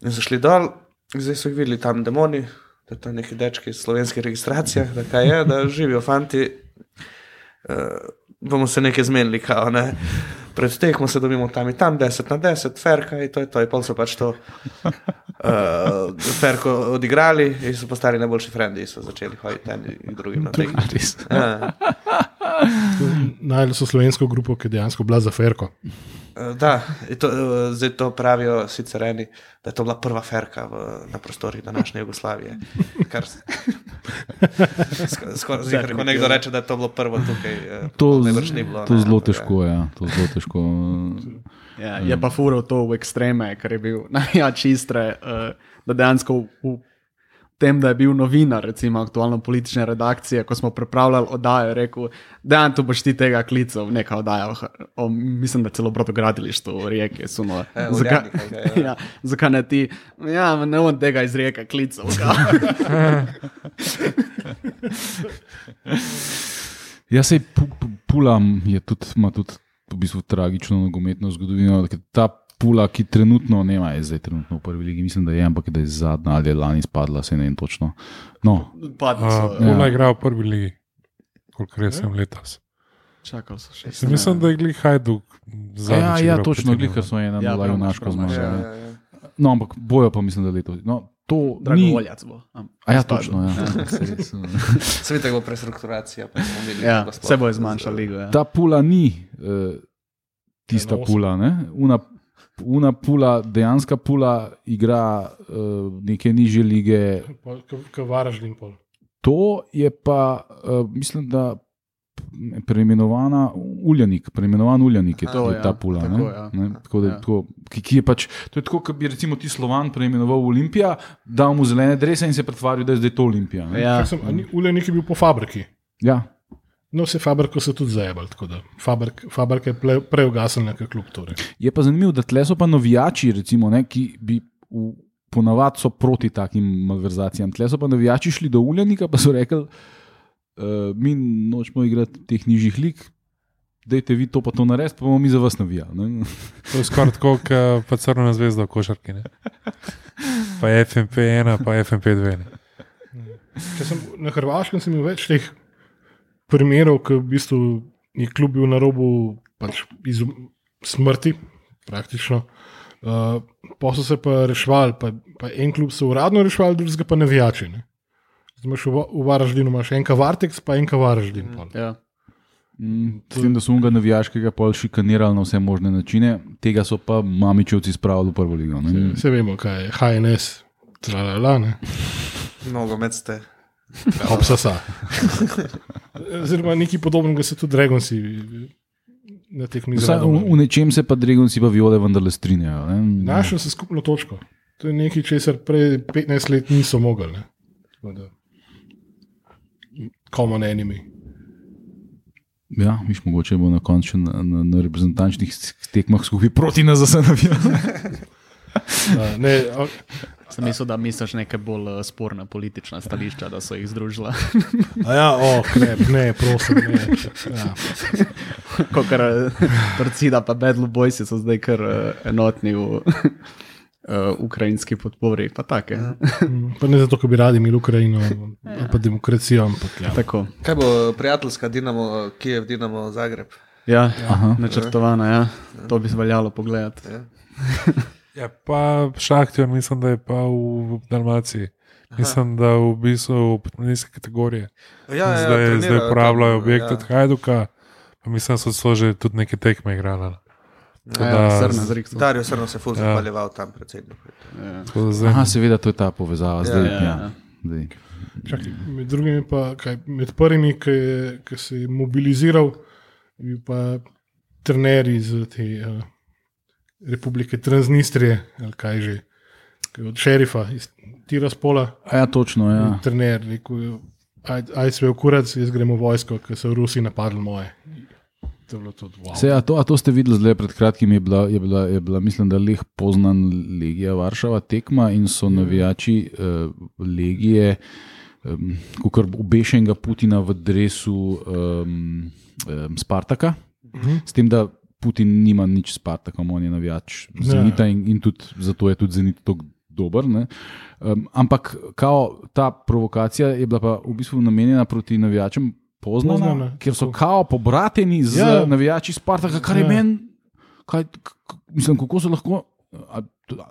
In so šli dol, zdaj so jih videli tam demoni, da to neki dečki iz slovenskih registracijah, da kaj je, da živijo fanti. Uh, bomo se nekaj zmenili, kao, ne. Pred tekmo se dobimo tam in tam, 10 na 10, ferka in to je to. In pol so pač to uh, (laughs) ferko odigrali in so postali najboljši frendi in so začeli hoditi eni in drugim na tekmo. Ja. (laughs) Najdel so slovensko grupo, ki je dejansko bila za Ferko. Eh, Da, to, eh, zdaj to pravijo sicer eni, da je to bila prva ferka v, na prostorih današnje Jugoslavije. Kar s- (laughs) sk- Skoraj zdi, ko nekdo reče, da je to bilo prvo tukaj. eh, To, najbrž ni bilo, to ne, zelo težko je. Ja. To zelo težko. Ja, je pa fural to v ekstreme, ker je bil (laughs) najjač istre, uh, da dejansko v, v tem, da je bil novinar, recimo aktualno politične redakcije, ko smo pripravljali oddajo, je rekel, da tu boš ti tega klical, neka oddaja, o, mislim, da celo bratogradilištu v rijeki, suno. E, v (laughs) Zakaj, je, ja. (laughs) ja, zakaj ne ti? Ja, ne bom tega iz rijeke klical. Ja, sej pu, pu, Pulam je tudi, ima tudi v bistvu tragično nogometno zgodovino. Ta Pula, ki trenutno nema, je zdaj trenutno v prvi ligi, mislim, da je, ampak da je zadnja ali je lani spadla, se ne vem točno. No, Padli so. Uh, Pula Ja. je igral v prvi ligi, koliko res sem letos. Čakal so še. Se mislim, da je glih Hajduk. ja, zadnjič ja, igral točno, glih, so ena Ja, junaško prav imaš, zmagali. Ja, ja. ja, ja. No, ampak bojo pa mislim, da letos. No, to ni. Bo. am, A ja, točno. Ja. (laughs) Svet bo prestrukturacija. pa bomo videli, Ja, kako sploh se bo z- zmanjšal ligo. Ja. Ta pula ni uh, tista osem. pula. Ne? Una, una pula, dejanska pula, igra uh, neke nižje lige. Kot Varaždin pol. To je pa, uh, mislim, da preimenovana Uljanik, preimenovan Uljanik je Aha, to, je ja, ta pula. tako, ne? ja. Ne? Tako, da, Ja. ja. tako, ki, ki je pač, to je tako, kot bi recimo ti Slovan preimenoval Olimpija, dal mu zelene drese in se pretvarjal, da je zdaj to Olimpija. ne. Ja. Ulejnik je bil po fabriki. Ja. No, vse fabriko so tudi zajebali, tako da fabrik, fabrika je ugasnil nekaj klub. Torej. Je pa zanimivo, da tle so pa navijači, recimo, ne, ki bi v, ponavadi so proti takim malverzacijam. Tle so pa navijači šli do Uljanika, pa so rekli, uh, mi nočemo igrati teh nižjih lig. Dajte vi to, pa to naredite, pa bomo mi za vas navijali. To je skoraj tako, kot pa crna zvezda v košarki. Ne? Pa FMP1, pa FMP2. Ne? Če Sem, na Hrvaškem sem imel več teh primerov, ko v bistvu je klub bil na robu pač izum, smrti, praktično. Uh, pa so se pa reševali, pa pa en klub so uradno reševali, drugega pa navijači. Ne? Imaš v, v Varaždinu imaš enka Vartex, pa enka Varaždin. pol. Ja. Mm, S tem, da so unga navijaškega pol šikanirali na vse možne načine, tega so pa mamičevci spravili v prvo ligo. ne. Vse vemo, kaj je HNS, tralala, ne. Nogomet ste. Obsasa. Oziroma nekaj podobnega se tudi Dragonsi na tekmi Vsaj v, v nečem se pa Dregonci pa viole vendarle strinjajo. ne. Našel se skupno točko. To je nekaj, česar prej 15 let niso mogli. ne. Common enemy. Ja, miš mogoče bo na koncu na, na, na reprezentančnih tekmah skupaj proti nas zase ne, o- (laughs) Sem mislil, da misliš neke bolj eh, sporne politične stališča, da so jih združila. a ja, o, krep, ne, prosim. Ne. Ja. Kot Torcida pa Bedlu Bojsi so zdaj kar eh, enotni v uh, ukrajinski podpori. Pa take. Ja. Pa ne zato, ker bi radi imeli Ukrajino ali pa demokracijo, ampak ja. Tako. Kaj bo prijateljska Dinamo, Kijev, Dinamo, Zagreb? Ja, Aha. načrtovana, ja. to bi se veljalo pogledati. Ja, pa Šahtjor, mislim, da je pa v Dalmaciji. Mislim, da v bistvu v nizke kategorije. Ja, ja, zdaj, trenirajo zdaj uporabljajo objekt ja. od Hajduka, pa mislim, da so celo že tudi neke tekme igrali. Tako da- srna z Riksom. Dario Srno se je ful Ja. zahvaljeval tam predsedniku. Ja. Aha, seveda, to je ta povezava. Zdaj, Ja, ja, ja, ja. Čakaj, med drugimi pa, kaj, med prvimi, ki, je, ki se je mobiliziral, je pa trener iz te uh, republike Transnistrije, ali kaj že, od šerifa iz Tiraspola. A ja, točno. Ja. Trener, rekel, aj, aj sve kurac, jaz gremo v vojsko, ker so Rusi napadli moje. To tudi wow. Se, a, to, a to ste videli zdaj pred kratkim, je bila, je bila, je bila mislim, da leh poznan Legija Varšava tekma in so navijači uh, Legije, um, kot obešenega Putina v dresu um, um, Spartaka, Mhm. s tem, da Putin nima nič s Spartakom, on je navijač Zenita in, in tudi zato je tudi Zenit tako dober. ne. Um, ampak kao, ta provokacija je bila pa v bistvu namenjena proti navijačem. Poznana, Poznana, ker so kao pobrateni z Ja. ja. navijači Spartaka, kar je Ja. meni, kaj, mislim, kako so lahko a,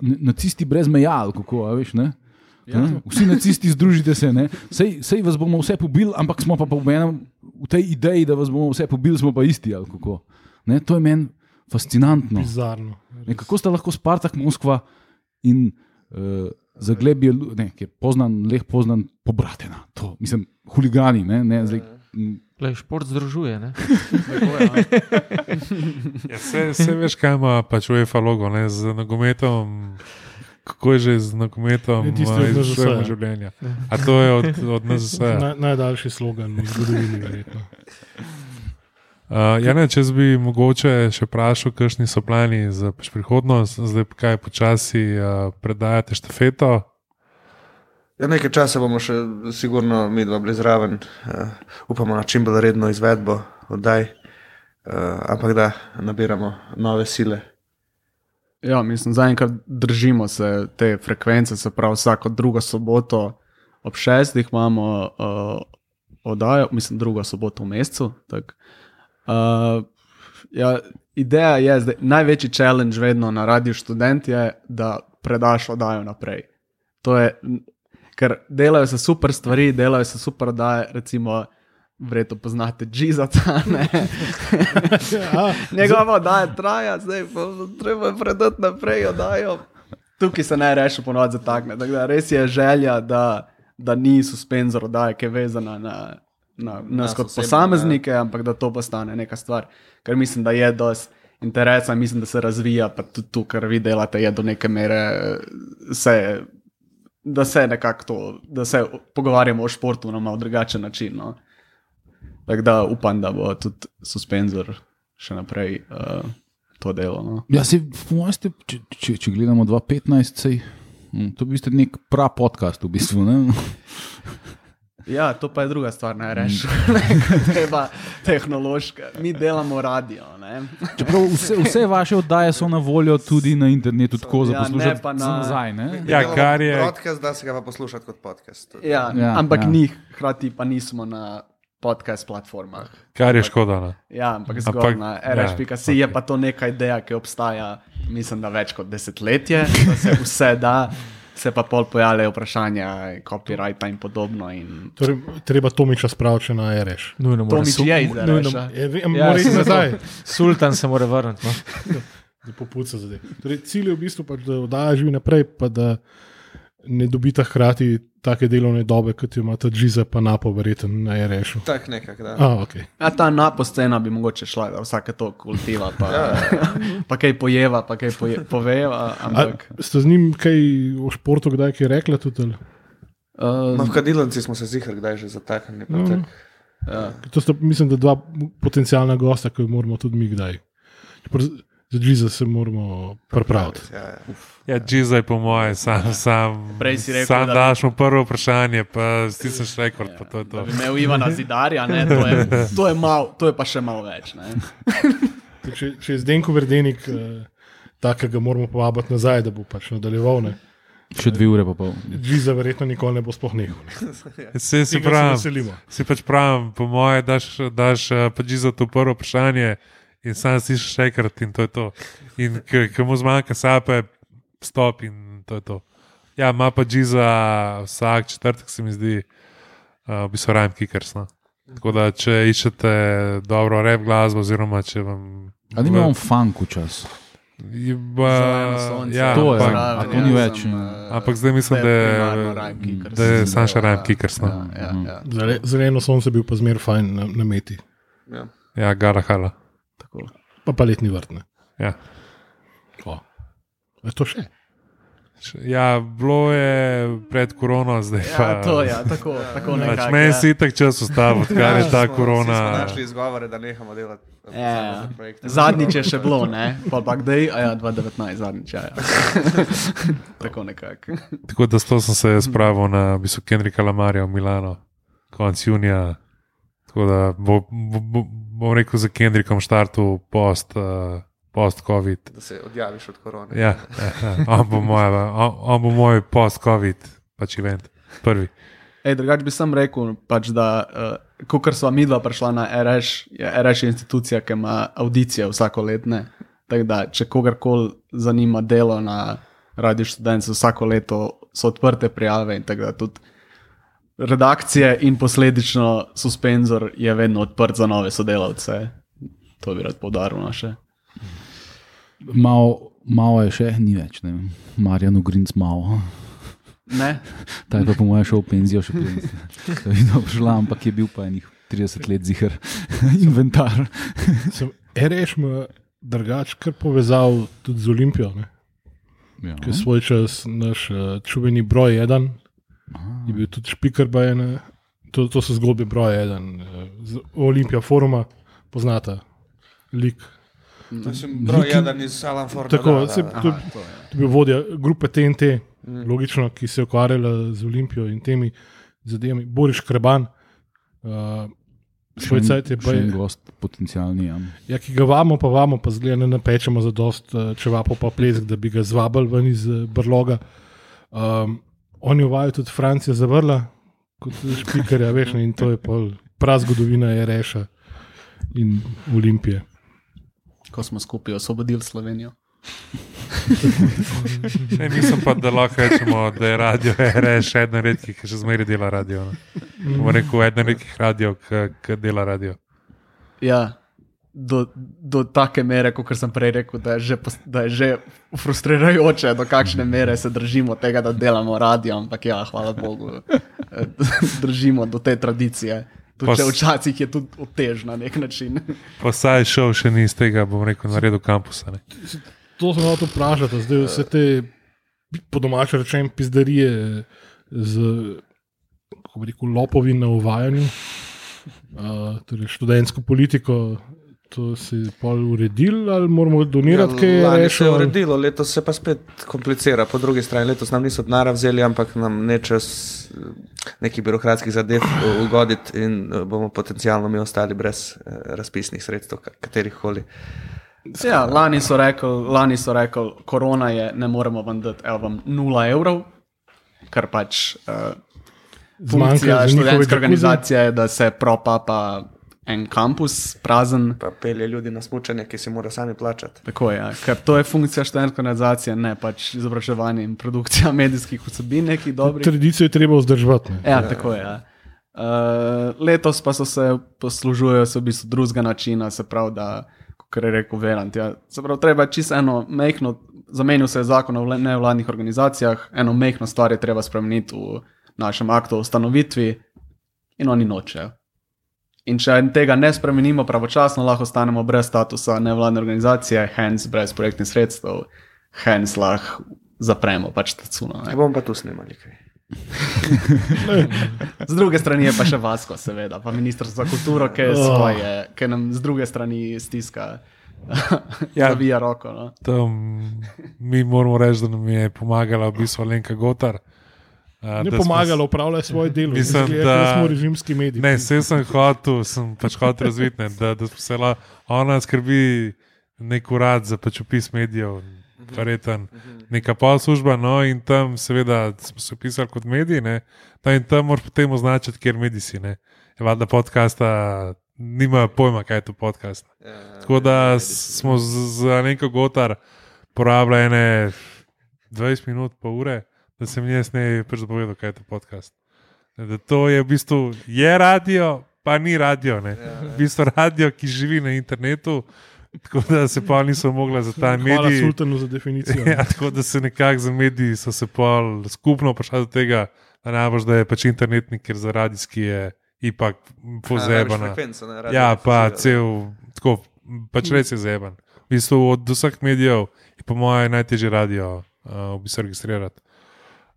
nacisti brez meja, kako, a veš, ne? Ja. Vsi nacisti združite se, ne? sej, sej vas bomo vse pobili, ampak smo pa, pa v, enem, v tej ideji, da vas bomo vse pobili, smo pa isti. Ne? To je meni fascinantno. Bizarno. Ne, kako sta lahko Spartak, Moskva in uh, Zagleb je, lu- ne, ki je poznan, leh poznan, pobratena. To, mislim, huligani. Ne, ne, zdaj, Glej, šport združuje. Ne? (laughs) Ja, se, se veš, kaj ima pač UEFA logo, ne, z nogometom. Kako je že z nogometom Je tisti od izživljamo NZS-ja. življenja? A to je od, od nas vse. (laughs) Na, najdaljši slogan v zgodovini, verjetno. Uh, ja, ne, če bi mogoče še vprašal, kakšni so plani za prihodnost, zdaj pa kaj počasi uh, predajate štafeto. Ja, nekaj časa bomo še, sigurno, mi dva bili zraven, uh, upamo na čim bolj redno izvedbo oddaj, uh, ampak da nabiramo nove sile. Ja, mislim, zaenkrat držimo se te frekvence, se pravi, vsako drugo soboto ob šestih imamo uh, oddajo, mislim, drugo soboto v mesecu. tako. Uh, ja, ideja je, da največji challenge vedno na radiju študent je, da predaš oddajo naprej. To je, ker delajo se super stvari, delajo se super oddaje, recimo. Verjetno poznate Džizata. Ja, Njegova oddaja traja, zdaj pa treba predati naprej oddajo. Tukaj se ne reši ponovadi zatakne. Tako da res je želja, da, da ni suspenzor oddaje, ki je vezana na, na nas kot osebno, posameznike, ampak da to postane neka stvar. Ker mislim, da je dosti interesa, mislim, da se razvija, pa tudi to, kar vi delate, je do neke mere se. Da se nekako to, da se pogovarjamo o športu na malo drugačen način. No. Tako da upam, da bo tudi suspenzor še naprej uh, to delo. No. Ja, se, ste, če, če, če gledamo 2015, sej, hm, to bi ste nek prav podcast v bistvu. Ne? Ja, to pa je druga stvar, ne rečeš. (laughs) (laughs) Treba tehnološka. Mi delamo radio. Ne? Čeprav vse, vse vaše oddaje so na voljo tudi na internetu, tako za Ja, ne poslušati pa na- za nazaj. Ne? Ja, kar je- Podcast, da se ga pa poslušati kot podcast. Ja, Ja, ja, ampak ja. ja. ni, hkrati pa nismo na podcast platformah. Kar je škoda. No. Ja, ampak zgolj na ja, RŠ.si je pa to neka ideja, ki obstaja, mislim, da več kot desetletje, da se vse da. Se pa pol pojavljajo vprašanja, copyrighta in podobno. In Torej, treba Tomiča spraviti še na RS. Nujno mora Tomič je iz nujno- RS-a. Ja, Ja, mora iti nazaj, Sultan se mora vrniti. No. (laughs) da popuca zdaj. Torej, cilj je v bistvu, pač, da oddaja živi naprej, pa da ne dobita hkrati take delovne dobe, kot jo imata Džiza pa Napo, verjetno na RS-u. Tak nekako, da. A, okay. Ja, ta napo scena bi mogoče šla, da vsake to kultiva, pa, (laughs) pa kaj pojeva, pa kaj poje, poveva. A, Ampak, ste z njim kaj o športu kdaj kaj rekla? Tudi, uh, Ma v kadilnici smo se zihar kdaj že zataknili. pa No. tako. ja. to sta, mislim, da dva potencijalna gosta, ki jo moramo tudi mi kdaj. Čeprav z- Za Džiza se moramo pripraviti. Ja, ja. Ja, Džizaj, po moje, sam, sam, si rekel, sam da- daš mu prvo vprašanje, pa stisneš rekord. pa to je to. bi imel Ivana Zidarja, ne, to, je, to, je mal, to je pa še malo več. Ne. (laughs) Če, če je Zdenko Verdenik, eh, takega moramo povabiti nazaj, da bo pač nadaljeval. Ne. Še dve ure pa pol. Džiza verjetno nikoli ne bo sploh nehal. ne. (laughs) Se si se pravi, veselimo. si pač pravim, po moje, daš, daš eh, pač za to prvo vprašanje in sam si še enkrat in to je to. In ki mu zmanjka sape, stop in to je to. Ja, ima pa Džiza vsak četrtek, se mi zdi, uh, v bistvu rajem kikers. No. Tako da, če iščete dobro rep glasbo, oziroma če vam. Ali imamo funk včasih? Ba, Zeleno sonce, ja, To je, ampak, to ni več, ja. ampak zdaj mislim, da je, da je Sanša Rajem Kikers. No. Ja, ja, Zele- Zeleno sonce bil pa zmer fajn na, na meti, Ja. Ja, Gara Hala. Tako. pa pa letni vrt. ne. Ja. O. A je to še? ja, bilo je pred korono, zdaj pa. Ja, to je, ja, tako, tako Pač nekako. meni ja. si tak čas ustavil, odkar je ta Smo- korona. Smo našli izgovore, da nehamo delati. eh, Ja, zadnjič je še bilo, ne? pa pa kdaj, a ja, 2019, zadnjič, ja. ja. (laughs) tako nekako. Tako da s to sem se spravil na v bistvu Kendrika Lamarja v Milano, konec junija. Tako da bo, bo, bo, bom rekel za Kendrikom štartu post. Uh, Post-COVID. Da se odjaviš od korone. Ja, ja. On, bo moj, on, on bo moj post-COVID pač event. Prvi. Ej, drugač bi sam rekel, pač, da uh, ko smo mi dva prišla na RŠ, je RŠ institucija, ki ima audicije vsako letne. Tako da, če kogarkoli zanima delo na Radio Students, vsako leto so odprte prijave in tako da tudi redakcije in posledično suspenzor je vedno odprt za nove sodelavce. To bi rad poudaril no, naše. Malo, malo je še, ni več. ne vem. Marjan Ugrinc malo. Ne? (laughs) Ta je pa po mojem šel v penzijo še prej. Da je dobro šla, ampak je bil pa enih 30 let zihar (laughs) inventar. Sem ima drugač kar povezal tudi z Olimpijo, ne? Ja. je svoj čas naš uh, čuveni broj eden. Je bil tudi špiker, bajene. To, to so zgodbe broj eden. Z Olimpija foruma, poznata lik. Mislim, broj jedan iz Alan Forda. Tako, da, se, da, to, da. to je bil vodja grupe TNT, logično, ki se je ukvarjala z Olimpijo in temi zadevami. Boris Kreban, uh, svoj cajt je Še en gost, potencialni. Ja. ja, ki ga vamo, pa vamo, pa zgleda ne napečemo za dost uh, čevapo pa plesk, da bi ga zvabili ven iz brloga. Um, on je uvajal tudi Francija zavrla, kot špikarja, veš, ne, in to je pol prav zgodovina je reša in Olimpije. Ko smo skupaj osvobodili Slovenijo. (laughs) Ne, mislim pa, da lahko rečemo, da je radio RS še eden redkih, ki še zmeraj dela radio. Bomo rekel, eden redkih radio, ki dela radio. Ja, do, do take mere, kot sem prej rekel, da je, že, da je že frustrirajoče, do kakšne mere se držimo tega, da delamo radio, ampak ja, hvala Bogu, eh, (laughs) držimo do te tradicije. Tudi včasih je tudi otež na nek način. (laughs) Pa saj šel še ni iz tega, bom rekel, na redu kampusa. Ne. To sem hotel vprašati, zdaj vse te, po domače rečem, pizdarije z kako bi rekel, lopovi na uvajanju, uh, torej študentsko politiko. To se je pol uredil, ali moramo donirati, kaj je Ja, Lani se je rešilo? uredilo, letos se pa spet komplicira. Po drugi strani, letos nam niso denar vzeli, ampak nam neče s nekih birokratskih zadev eh, ugoditi in eh, bomo potencialno mi ostali brez eh, razpisnih sredstev, ka- katerih koli. Ja, lani so rekli, lani so rekli, korona je, ne moremo vam dati, evo vam 0 evrov, kar pač uh, Zmanjka funkcija študentske džakuzi. organizacije je, da se propapa en kampus prazen. Pa pelje ljudi na smučanje, ki si mora sami plačati. Tako je, ja. ker to je funkcija študentske organizacije, ne pač izobraževanje in produkcija medijskih vsebin, nekih dobrih. Tradicijo je treba vzdrževati. ne. Ja, tako je. Ja. Uh, letos pa so se poslužujejo se v bistvu drugega načina, se pravi, da, kot je rekel Verant, ja, se pravi, treba čisto eno mehko, zamenil se je zakon o nevladnih organizacijah, eno mehko stvar je treba spremeniti v našem aktu o ustanovitvi in oni nočejo. In če tega ne spremenimo pravočasno, lahko ostanemo brez statusa nevladne organizacije, hence brez projektnih sredstev, hence lahko zapremo pač ta cuno. Ne bomo pa tu snimali kaj. (laughs) Z druge strani je pa še Vasko, seveda, pa ministrstvo za kulturo, ki, je Oh. svoje, ki nam z druge strani stiska, Ja. (laughs) zavija roko. No. Tam, mi moramo reči, da nam je pomagala v bistvu Alenka Gotar. Ne da smo pomagalo, upravlja svoje delo. Mislim, Izgleda, da- da smo režimski mediji. Ne, vse sem hotel, sem pač hotel razvideti, ne, da, da smo se la, ona skrbi nek urad za pač opis medijev, verjeten, neka pol služba, no in tam seveda smo se pisali kot mediji, ne, ta in tam moraš potem označiti, kjer mediji si, ne. Je valjda podcasta, nima pojma, kaj je to podcast. Tako da s- smo z, z neko gotar porabili ene 20 minut, pa ure, da sem jaz ne pač zapovedal, kaj je to podcast. Da to je v bistvu je radio, pa ni radio. Ne. V bistvu radio, ki živi na internetu, tako da se pa niso mogli za ta Hvala medij. sultanu za definicijo. Ja, tako da se nekako za mediji so se pol skupno prišli do tega, da najbolj, da je pač internetnik, ker za radijski je ipak pozebana. Ja, pa cel, tako, pač res je zeban. V bistvu od vseh medijev je po mojem najtežje radio uh, v bistvu registrirati.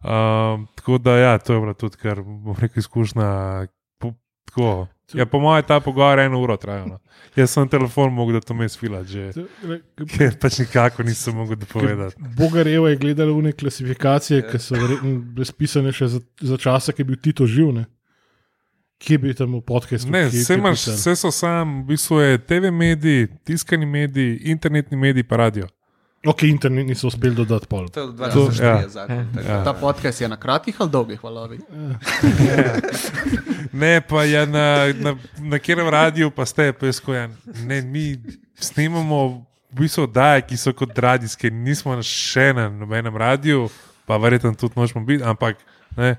Um, tako da, ja, to je bila tudi, kar bom rekel, izkušnja. Po, tako. Ja, po mojem, ta pogovor je eno uro trajal. no. Jaz sem telefon mogel, da to me sfila, že. Ker pač nikako nisem mogel dopovedati. Bogareva je gledala v neke klasifikacije, ki so verjetno bile spisane še za, za časa, ki je bil Tito živ. Ne? Kje bi tam v podkastu? Ne, kje- vse, kje imaš, vse so sam, v bistvu je TV mediji, tiskani mediji, internetni mediji, pa radio. Ok, internet niso uspeli dodati pol. To je od To- 2004 ja. zakon. tako Ja. Ta podcast je na kratkih ali dolgih valovih. (laughs) Ne, pa je na, na, na katerem radiju, pa ste, kojem. Ne, mi snemamo v bistvu oddaje, ki so kot radijske, nismo na še na nobenem radiju, pa verjetno tudi nočemo biti, ampak ne.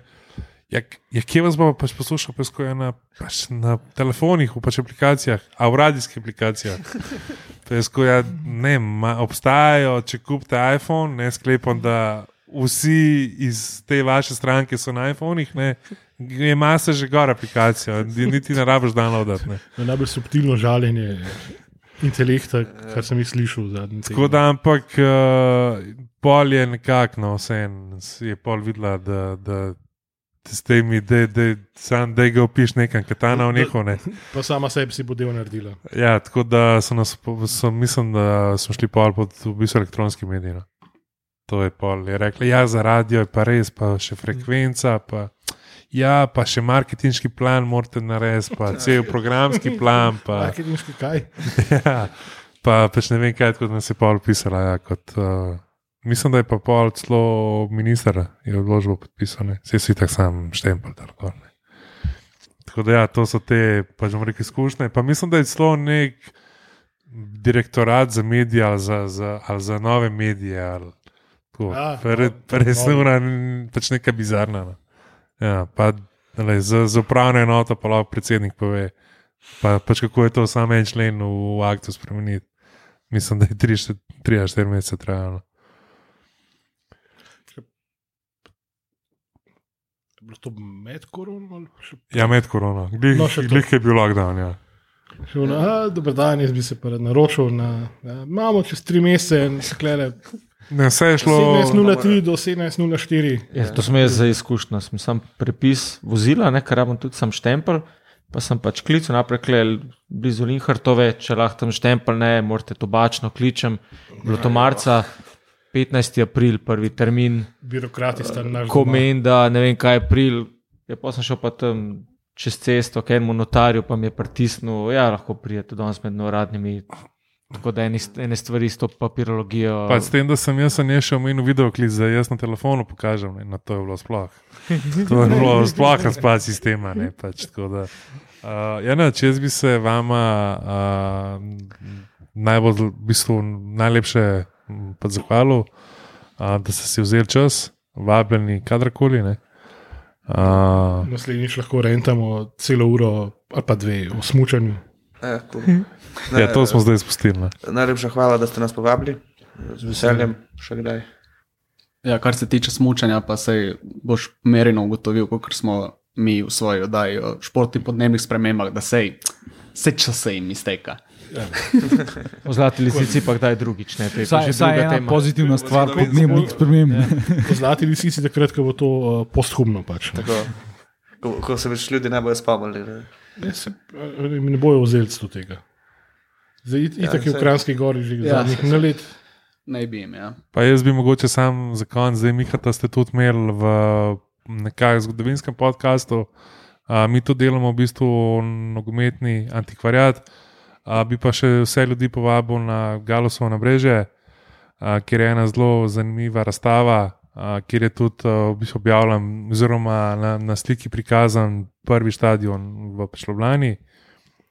Ja, ja, kje vas bomo pač poslušali, pa skoja na, pač na telefonih, v pač aplikacijah, a v radijskih aplikacijah. (laughs) Pa jaz skoja, ne, ma, obstajajo, če kupite iPhone, ne sklepam, da vsi iz te vaše stranke so na iPhonih, ne, je masa že gor aplikacijo, niti ne rabiš downloadati. To je najbolj subtilno žaljenje intelekta, kar sem jih slišal v zadnjem Tako da, ampak uh, pol je nekako, no, vse en, je pol videla, da, da s temi, da, da, sam, da ga opiš nekam, katana v neko. Ne. Pa sama sebi si bo del naredila. Ja, tako da so nas, so, mislim, da smo šli pol pod v bistvu elektronski medij. No. To je pol, je rekla, ja, za radio je pa res, pa še frekvenca, pa, ja, pa še marketinški plan morate narediti, pa (laughs) cel programski plan. Pa, Marketinški kaj? (laughs) ja, pa pač ne vem, kaj kot nas je pol pisala. Ja, kot, uh, mislim, da je pa pol celo minister je odložbo podpisal, vse si tako sam štempel. ne. Tako da, ja, to so te, pač bomo rekli, izkušnje. Pa mislim, da je celo nek direktorat za medije ali za, za, ali za nove medije. Ali, tako, Ja, pa re- no, pa res novi. neura, pač neka bizarna. No. Ja, pa, dale, za, za upravno enoto pa lahko predsednik pove, pa, pač kako je to samo en člen v, v aktu spremeniti. Mislim, da je 3-4 mesece trajalo. Je bilo to med koronom ali Ja, med korono, glih, No, to. glih je bil lockdown. Ja. Ono, a, dober dan, jaz bi se pa rad naročil. Na, ja, imamo čez tri mesece, sklele Ne, vse je šlo. 17.03 do 17.04. Ja, to sem jaz za izkušnjo. Sem sam prepis vozila, ne, ker imam tudi sam štempelj. Pa sem pač klical naprej, klel, blizu Linhartove, če lahko tam štempelj ne, morate tobačno kličem. Bilo to marca, 15. april, prvi termin, Birokrati sta naš. ko doma. meni, da ne vem kaj je april. Ja, pa sem šel pa tam čez cesto, k enemu notarju, pa mi je pritisnil, ja, lahko prijete danes med uradnimi Tako da ene stvari s to papirologijo. Pa s tem, da sem jaz ne še omenil videoklic, da jaz na telefonu pokažem, ne, na to je bilo sploh. (laughs) To je bilo sploh razpad sistema. Ne, pač, da, uh, ja, ne, če jaz bi se vama uh, najbolj, v bistvu, najlepše zahvalil, uh, da ste si vzeli čas, vabljeni kadarkoli. Ne. Uh, Naslednjič lahko rentamo celo uro ali pa dve o smučanju. Ja, cool. ja, to smo zdaj spustili. Ne. Najlepša hvala, da ste nas povabili. Z veseljem, še kdaj. Ja, kar se tiče smučanja, pa se boš merino ugotovil, kot smo mi v svoji oddaji o športnih podnebnih spremembah, da se vse čas se jim izteka. V zlati lisici pa kdaj drugič. Ne, to je vsaj druga ena tema. pozitivna stvar Ja. podnebnih sprememb. Po zlati lisici takrat, ko bo to uh, posthumno. Pač. Tako, ko, ko se več ljudi ne bojo spomnili. Ne. Ne, se, eh, ne bojo vzeli do tega. Zdaj, it, itak je v saj- Kranjski gori že Ja, zadnjih saj- ja, let. Naj bi jim, ja. Pa jaz bi mogoče sam za konec, zdaj Mihata ste tudi imeli v nekakšnem zgodovinskem podkastu. A, mi to delamo v bistvu nogometni antikvariat. A, bi pa še vse ljudi povabil na Galosovo nabrežje, a, kjer je ena zelo zanimiva razstava, a, kjer je tudi a, v bistvu objavljen, oziroma na, na sliki prikazan prvi stadion v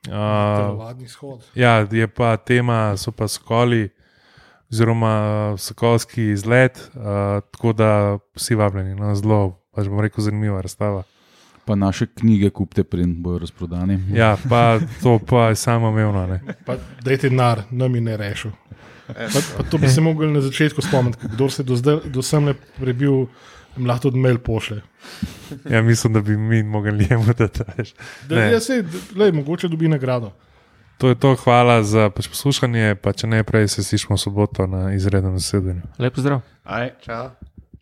Telovadni shod. Ja, je pa tema, so pa skoli, oziroma uh, sokolski izlet, uh, tako da vsi vabljeni, no, zelo, pač bom rekel, zanimiva razstava. Pa naše knjige kupite, preden bojo razprodane. Ja, pa to pa je samo umevno. ne. Pa dajte denar, nam je ne rešil. Pa, pa to bi se mogli na začetku spomniti, kdo se do, zdaj, do sem ne prebil, lahko tudi mail pošle. Ja, mislim, da bi mi mogli njemu dati. veš. Da, ja, sej, d- lej, mogoče dobi nagrado. To je to, hvala za pač poslušanje, pa če ne prej se slišmo v soboto na izrednem zasedanju. Lep zdrav. Aj. Čau.